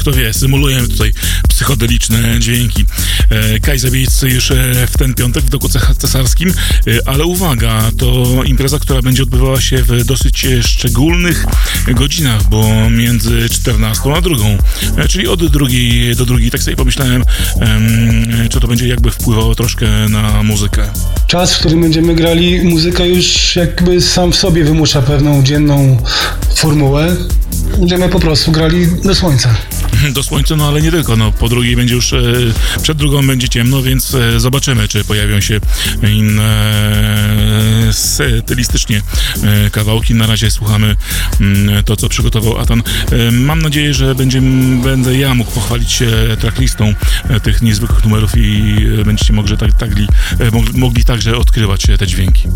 Speaker 2: Kto wie, symulujemy tutaj psychodeliczne dźwięki. E, Kaiser Beats już e, w ten piątek w doku cesarskim, e, ale uwaga, to impreza, która będzie odbywała się w dosyć szczególnych godzinach, bo między 14 a drugą, e, czyli od drugiej do drugiej, tak sobie pomyślałem, em, czy to będzie jakby wpływało troszkę na muzykę.
Speaker 4: Czas, w którym będziemy grali, muzyka już jakby sam w sobie wymusza pewną dzienną formułę. Będziemy po prostu grali do słońca.
Speaker 2: do słońca, no ale nie tylko. No, po drugiej będzie już, e, przed drugą będzie ciemno, więc e, zobaczymy, czy pojawią się inne stylistycznie e, kawałki. Na razie słuchamy mm, to, co przygotował Atan. Mam nadzieję, że będzie, będę ja mógł pochwalić się tracklistą tych niezwykłych numerów i będziecie mogli, tak, e, mogli, także odkrywać te dźwięki.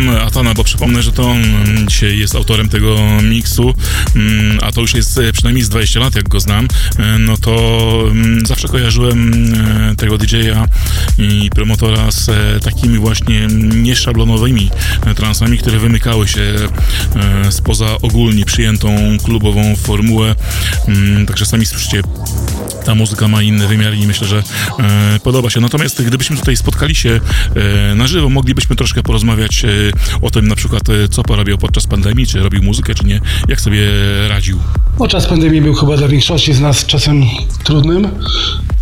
Speaker 2: Znam Atana, bo przypomnę, że to on dzisiaj jest autorem tego miksu, mm, a to już jest e, przynajmniej z 20 lat, jak go znam, e, no to mm, zawsze kojarzyłem e, tego DJ-a i promotora z takimi właśnie nieszablonowymi transami, które wymykały się spoza ogólnie przyjętą klubową formułę. Mm, Także sami słyszycie, ta muzyka ma inny wymiar i myślę, że e, podoba się. Natomiast gdybyśmy tutaj spotkali się e, na żywo, moglibyśmy troszkę porozmawiać e, o tym na przykład, e, co porabiał podczas pandemii, czy robił muzykę, czy nie, jak sobie radził.
Speaker 4: No, czas pandemii był chyba dla większości z nas czasem trudnym.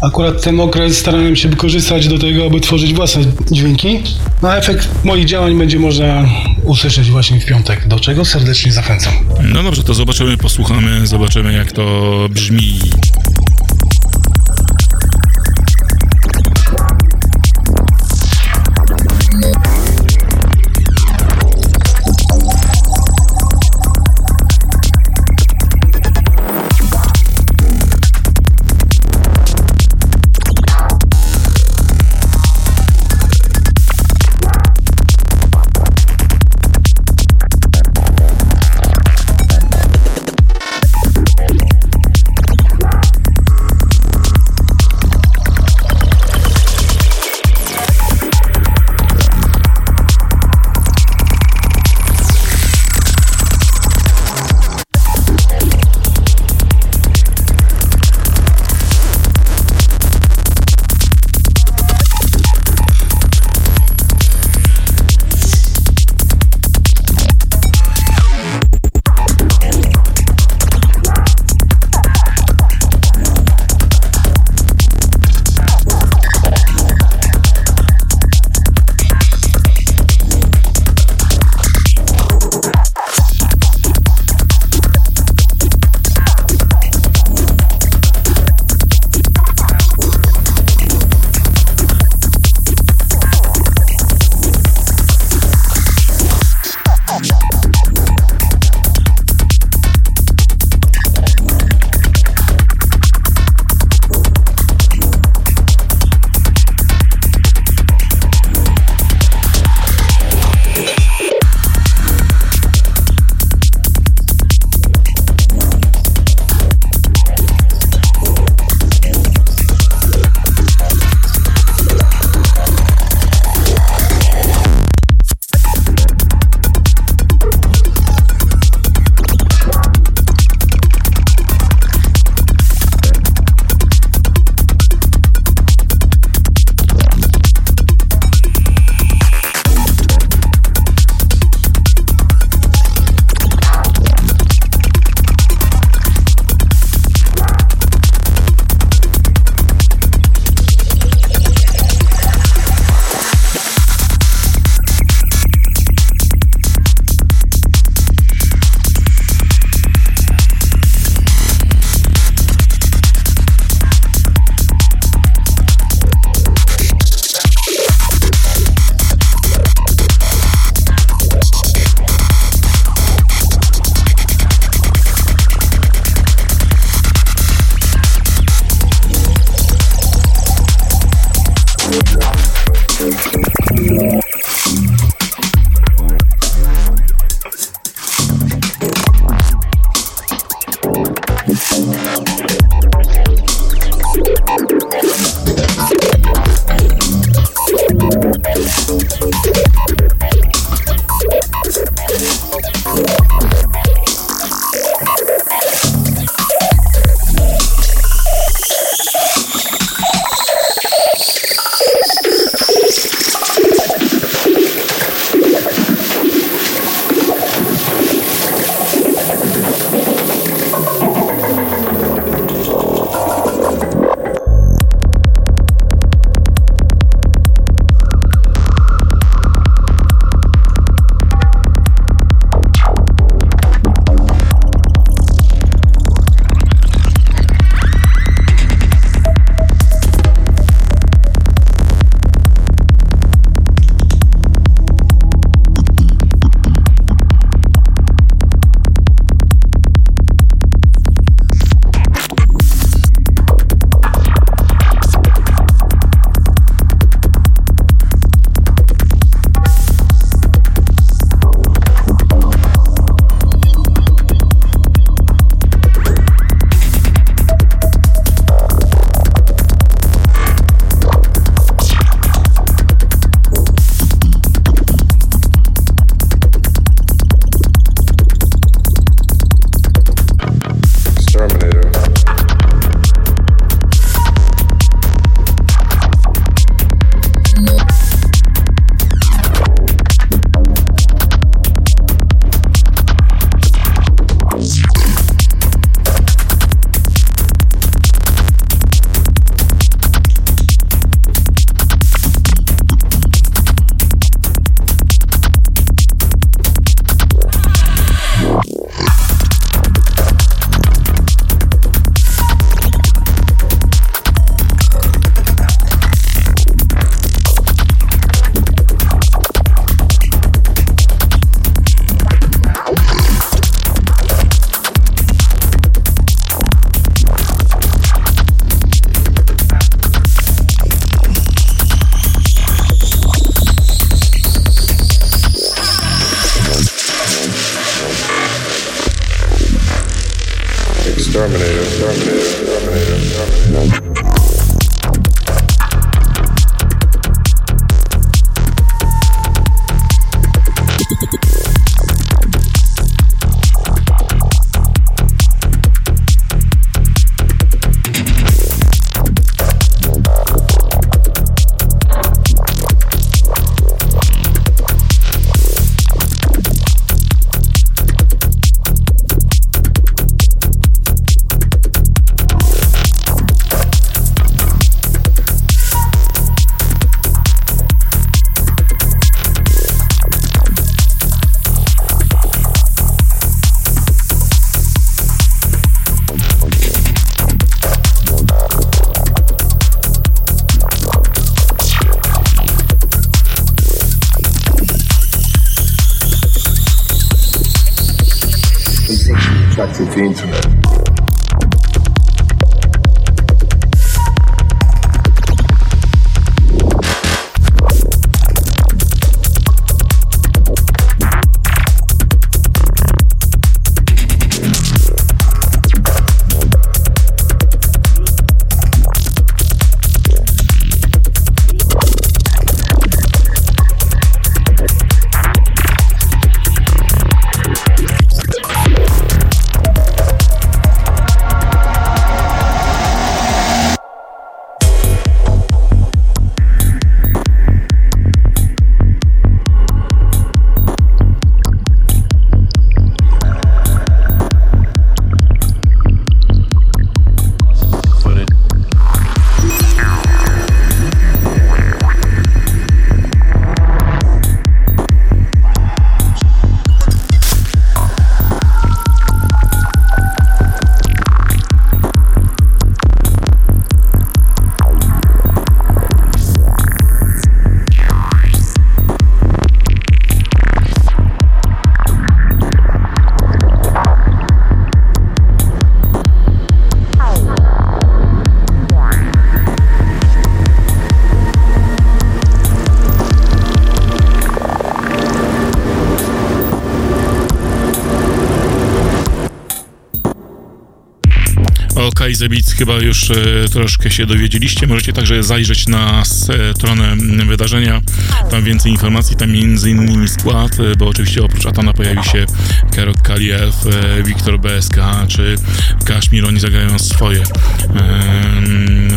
Speaker 4: Akurat ten okres starałem się wykorzystać do tego, aby tworzyć własne dźwięki. No, a efekt moich działań będzie można usłyszeć właśnie w piątek, do czego serdecznie zachęcam.
Speaker 2: No dobrze, to zobaczymy, posłuchamy, zobaczymy jak to brzmi. 15th Ice Beats chyba już e, troszkę się dowiedzieliście. Możecie także zajrzeć na stronę wydarzenia. Tam więcej informacji, tam między innymi skład, e, bo oczywiście oprócz Atana pojawi się Kerok Kaliew, e, Wiktor BSK czy Kashmir. Oni zagrają swoje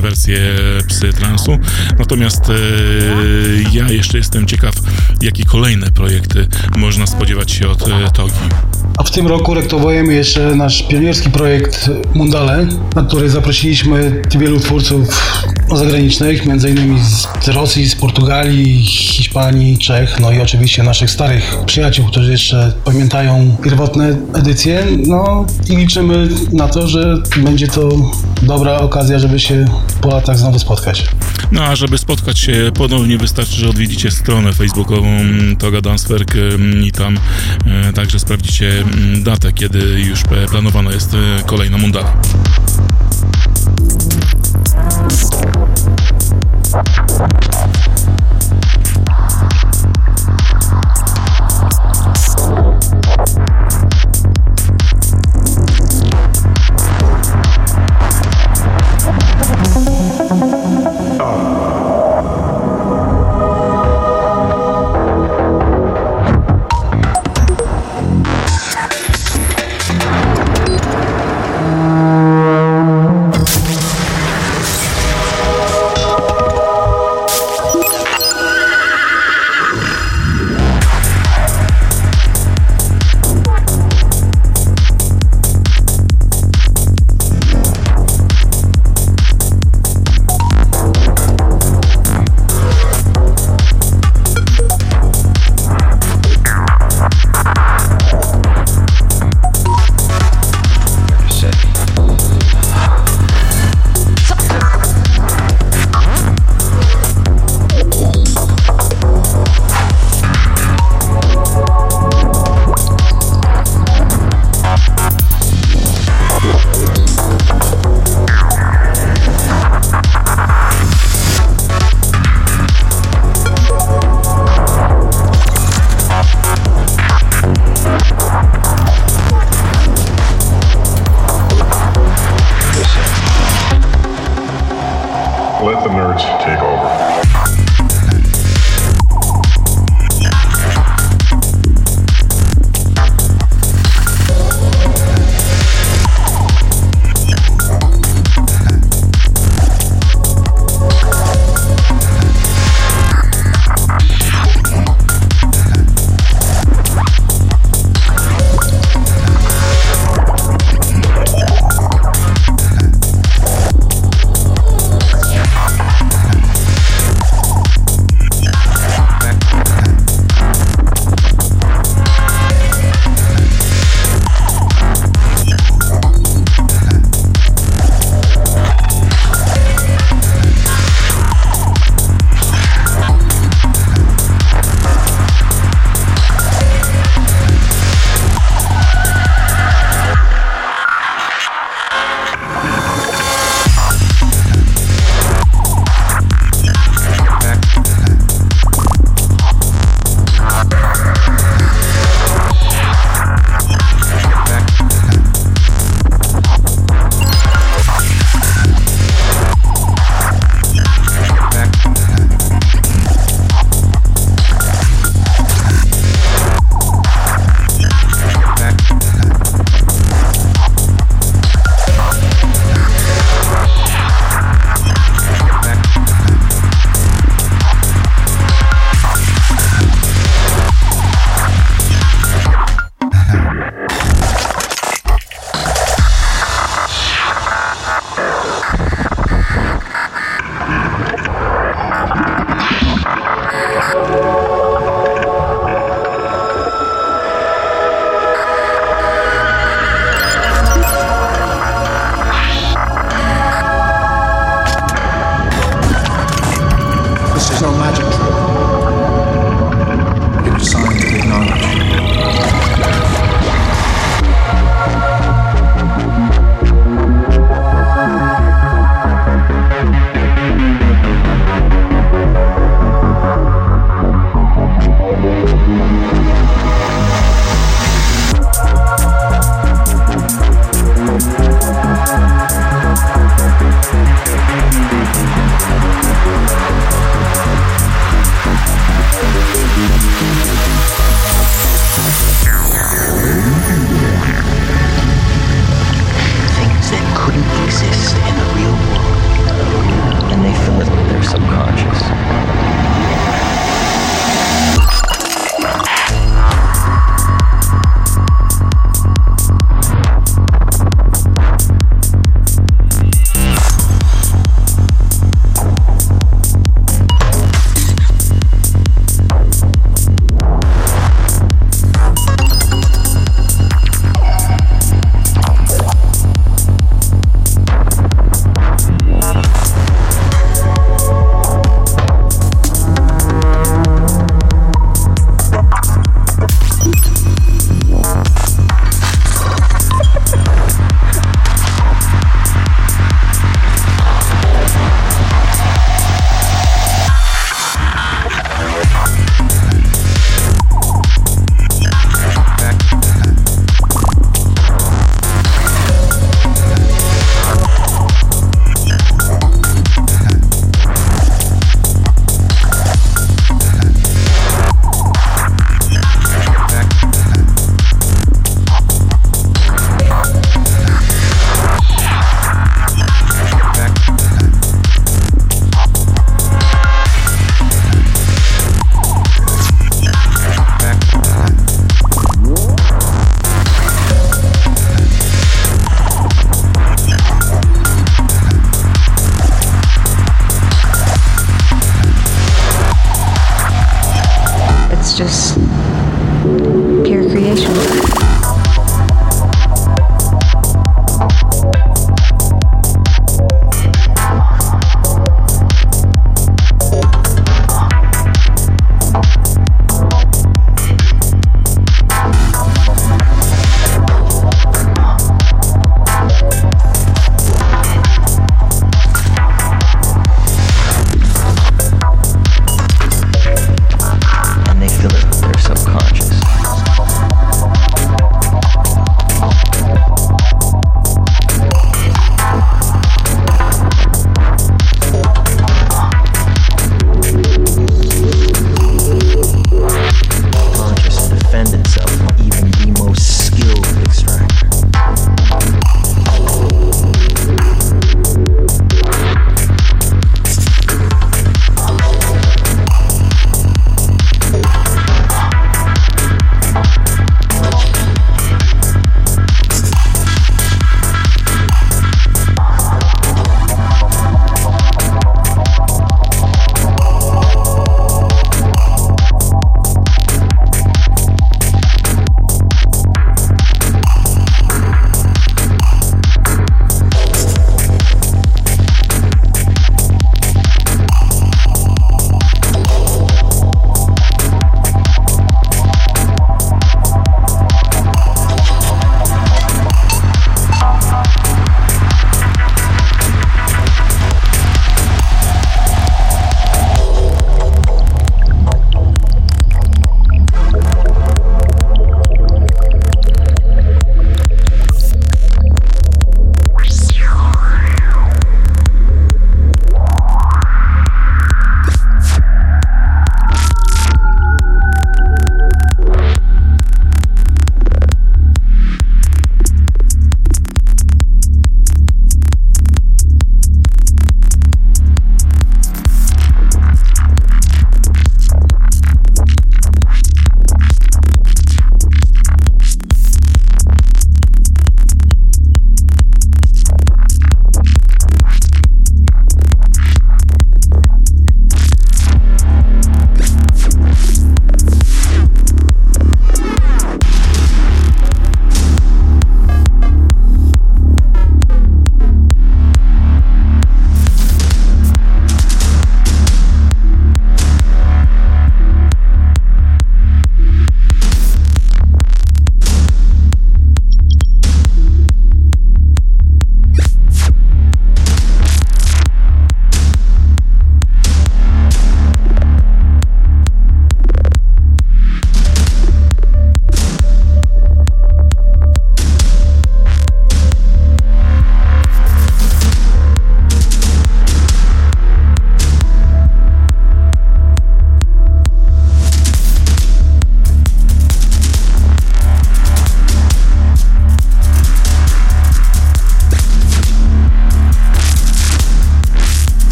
Speaker 2: wersje psy transu. Natomiast ja jeszcze jestem ciekaw, jakie kolejne projekty można spodziewać się od Togi.
Speaker 4: A w tym roku rektowujemy jeszcze nasz pionierski projekt Mundale, na który zaprosiliśmy wielu twórców zagranicznych, innymi z Rosji, z Portugalii, Hiszpanii, Czech, no i oczywiście naszych starych przyjaciół, którzy jeszcze pamiętają pierwotne edycje. No i liczymy na to, że będzie to dobra okazja, żeby się po latach znowu spotkać.
Speaker 2: No a żeby spotkać się ponownie wystarczy, że odwiedzicie stronę facebookową Toga Danswerk ym, i tam e, także sprawdzicie mm, datę, kiedy już e, planowana jest e, kolejna mundala.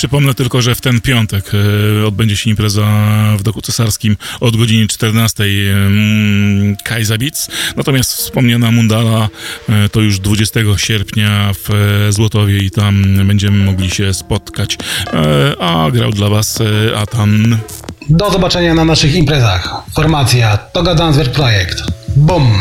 Speaker 2: Przypomnę tylko, że w ten piątek e, odbędzie się impreza w Doku Cesarskim od godziny 14 mm, Kaiza Beats. Natomiast wspomniana Mundala e, to już 20 sierpnia w e, Złotowie i tam będziemy mogli się spotkać. A grał dla was Atan.
Speaker 4: Do zobaczenia na naszych imprezach. Formacja Toga Dancer Projekt. Bum!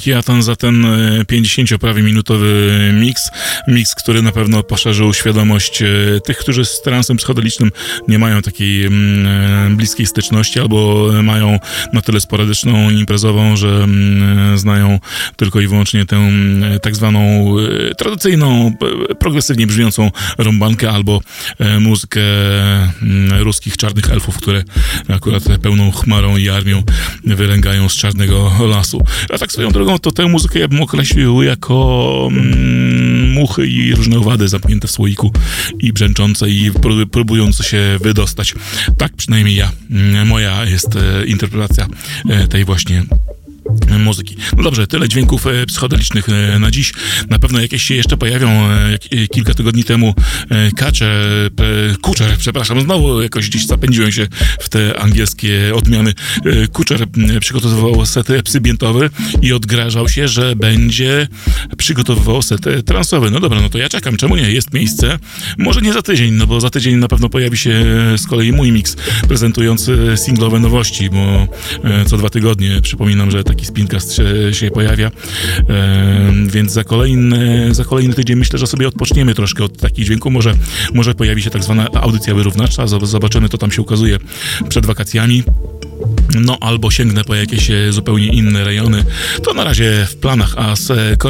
Speaker 2: Dzięki Atan za ten e, 50 prawie minutowy miks. Miks, który na pewno poszerzył świadomość e, tych, którzy z transem psychodelicznym nie mają takiej mm, e, bliskiej styczności albo mają na tyle sporadyczną imprezową, że mm, znają tylko i wyłącznie tę mm, tak zwaną e, tradycyjną, e, progresywnie brzmiącą rąbankę albo e, muzykę ruskich czarnych elfów, które akurat pełną chmarą i armią wylęgają z czarnego lasu. A tak swoją drogą, to tę muzykę ja bym określił jako mm, muchy i różne owady zamknięte w słoiku i brzęczące i pró- próbujące się wydostać. Tak przynajmniej ja, mm, moja jest e, interpretacja e, tej właśnie muzyki. No dobrze, tyle dźwięków e, psychodelicznych e, na dziś. Na pewno jakieś się jeszcze pojawią. E, kilka tygodni temu Kacze, Kuczer, przepraszam, znowu jakoś gdzieś zapędziłem się w te angielskie odmiany. Kuczer przygotowywał set psybientowy i odgrażał się, że będzie przygotowywał set transowy. No dobra, no to ja czekam. Czemu nie? Jest miejsce. Może nie za tydzień, no bo za tydzień na pewno pojawi się z kolei mój mix prezentujący singlowe nowości, bo co dwa tygodnie przypominam, że taki spincast się, się pojawia, więc za kolejny, za kolejny tydzień myślę, że sobie odpoczniemy troszkę od takich dźwięków. Może, może pojawi się tak zwana audycja wyrównawcza, Zob- zobaczymy, to tam się ukazuje przed wakacjami. No, albo sięgnę po jakieś e, zupełnie inne rejony. To na razie w planach, a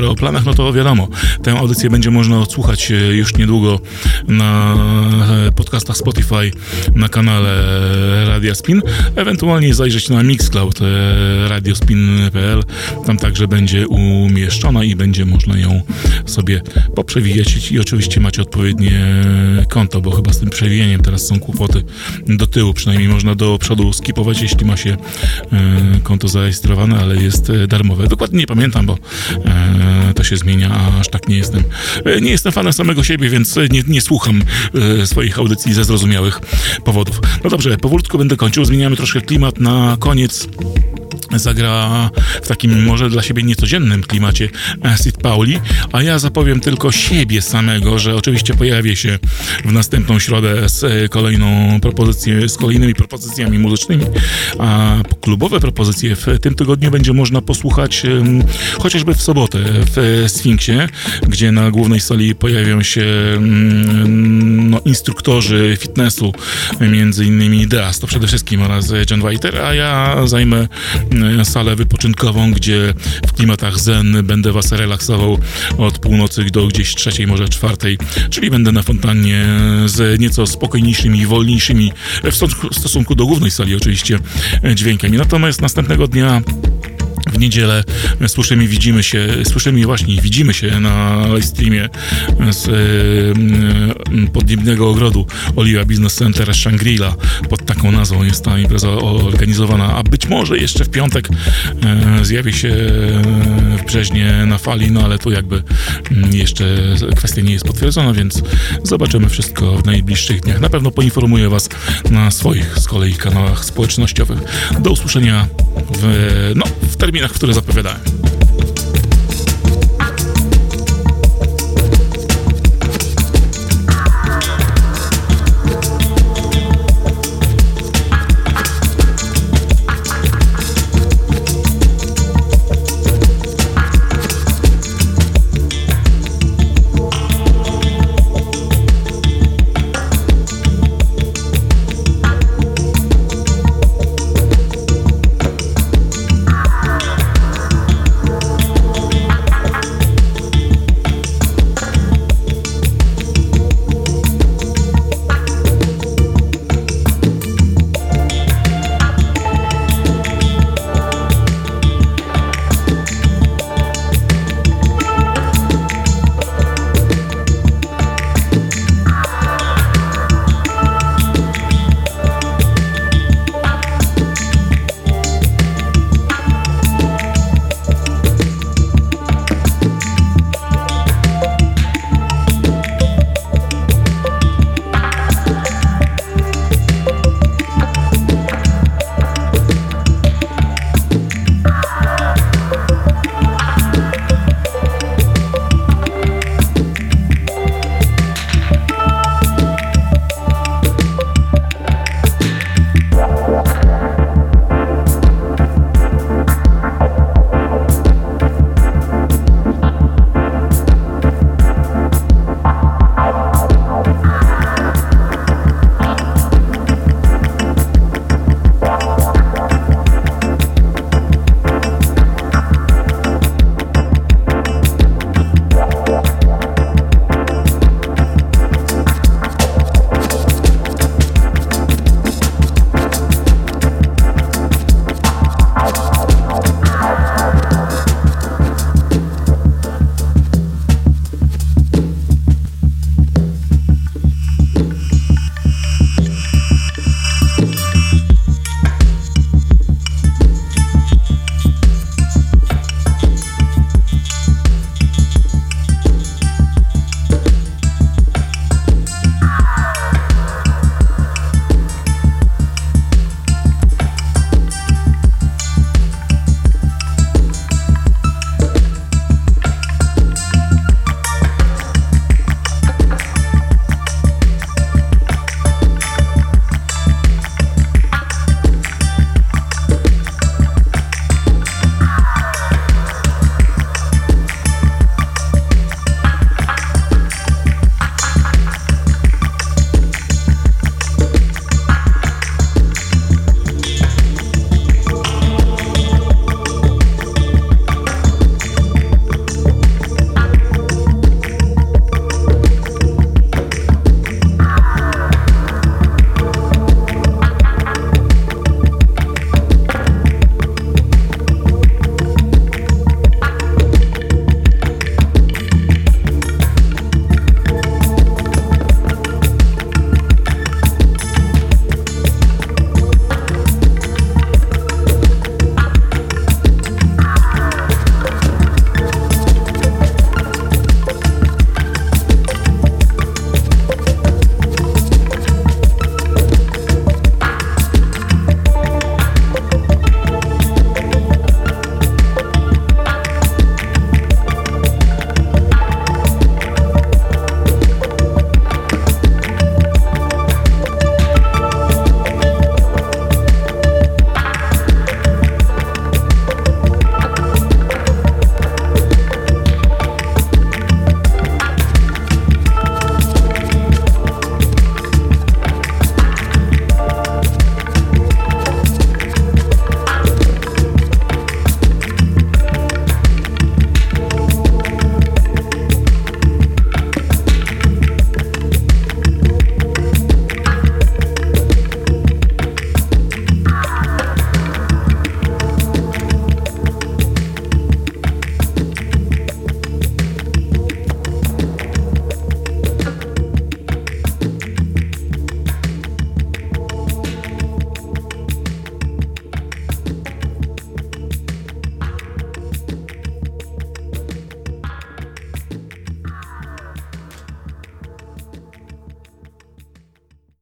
Speaker 2: e, o planach, no to wiadomo, tę audycję będzie można odsłuchać e, już niedługo na e, podcastach Spotify, na kanale Radia Spin, ewentualnie zajrzeć na Mixcloud radiospin.pl. Tam także będzie umieszczona i będzie można ją sobie poprzewijać i oczywiście macie odpowiednie konto, bo chyba z tym przewijaniem teraz są kłopoty do tyłu, przynajmniej można do przodu skipować, jeśli ma się e, konto zarejestrowane, ale jest e, darmowe. Dokładnie nie pamiętam, bo e, to się zmienia, a aż tak nie jestem. Nie jestem fanem samego siebie, więc nie, nie słucham swoich audycji ze zrozumiałych powodów. No dobrze, powolutku będę kończył. Zmieniamy troszkę klimat na koniec zagra w takim może dla siebie niecodziennym klimacie Acid Pauli, a ja zapowiem tylko siebie samego, że oczywiście pojawię się w następną środę z kolejną propozycją, z kolejnymi propozycjami muzycznymi, a klubowe propozycje w tym tygodniu będzie można posłuchać chociażby w sobotę w Sfinksie, gdzie na głównej sali pojawią się no, instruktorzy fitnessu, między innymi Deas, to przede wszystkim oraz John Whiter, a ja zajmę salę wypoczynkową, gdzie w klimatach zen będę was relaksował od północy do gdzieś trzeciej, może czwartej, czyli będę na fontannie z nieco spokojniejszymi, wolniejszymi w stosunku do głównej sali oczywiście dźwiękami. Natomiast następnego dnia w niedzielę słyszymy, widzimy się, słyszymy właśnie, widzimy się na live streamie z podniebnego ogrodu Oliwa Business Center Shangri-La. Pod taką nazwą jest ta impreza organizowana, a być może jeszcze w piątek e, zjawi się w Brzeźnie na fali, no ale to jakby mm, jeszcze kwestia nie jest potwierdzona, więc zobaczymy wszystko w najbliższych dniach. Na pewno poinformuję Was na swoich z kolei kanałach społecznościowych. Do usłyszenia w, no, w terminach, które zapowiadałem.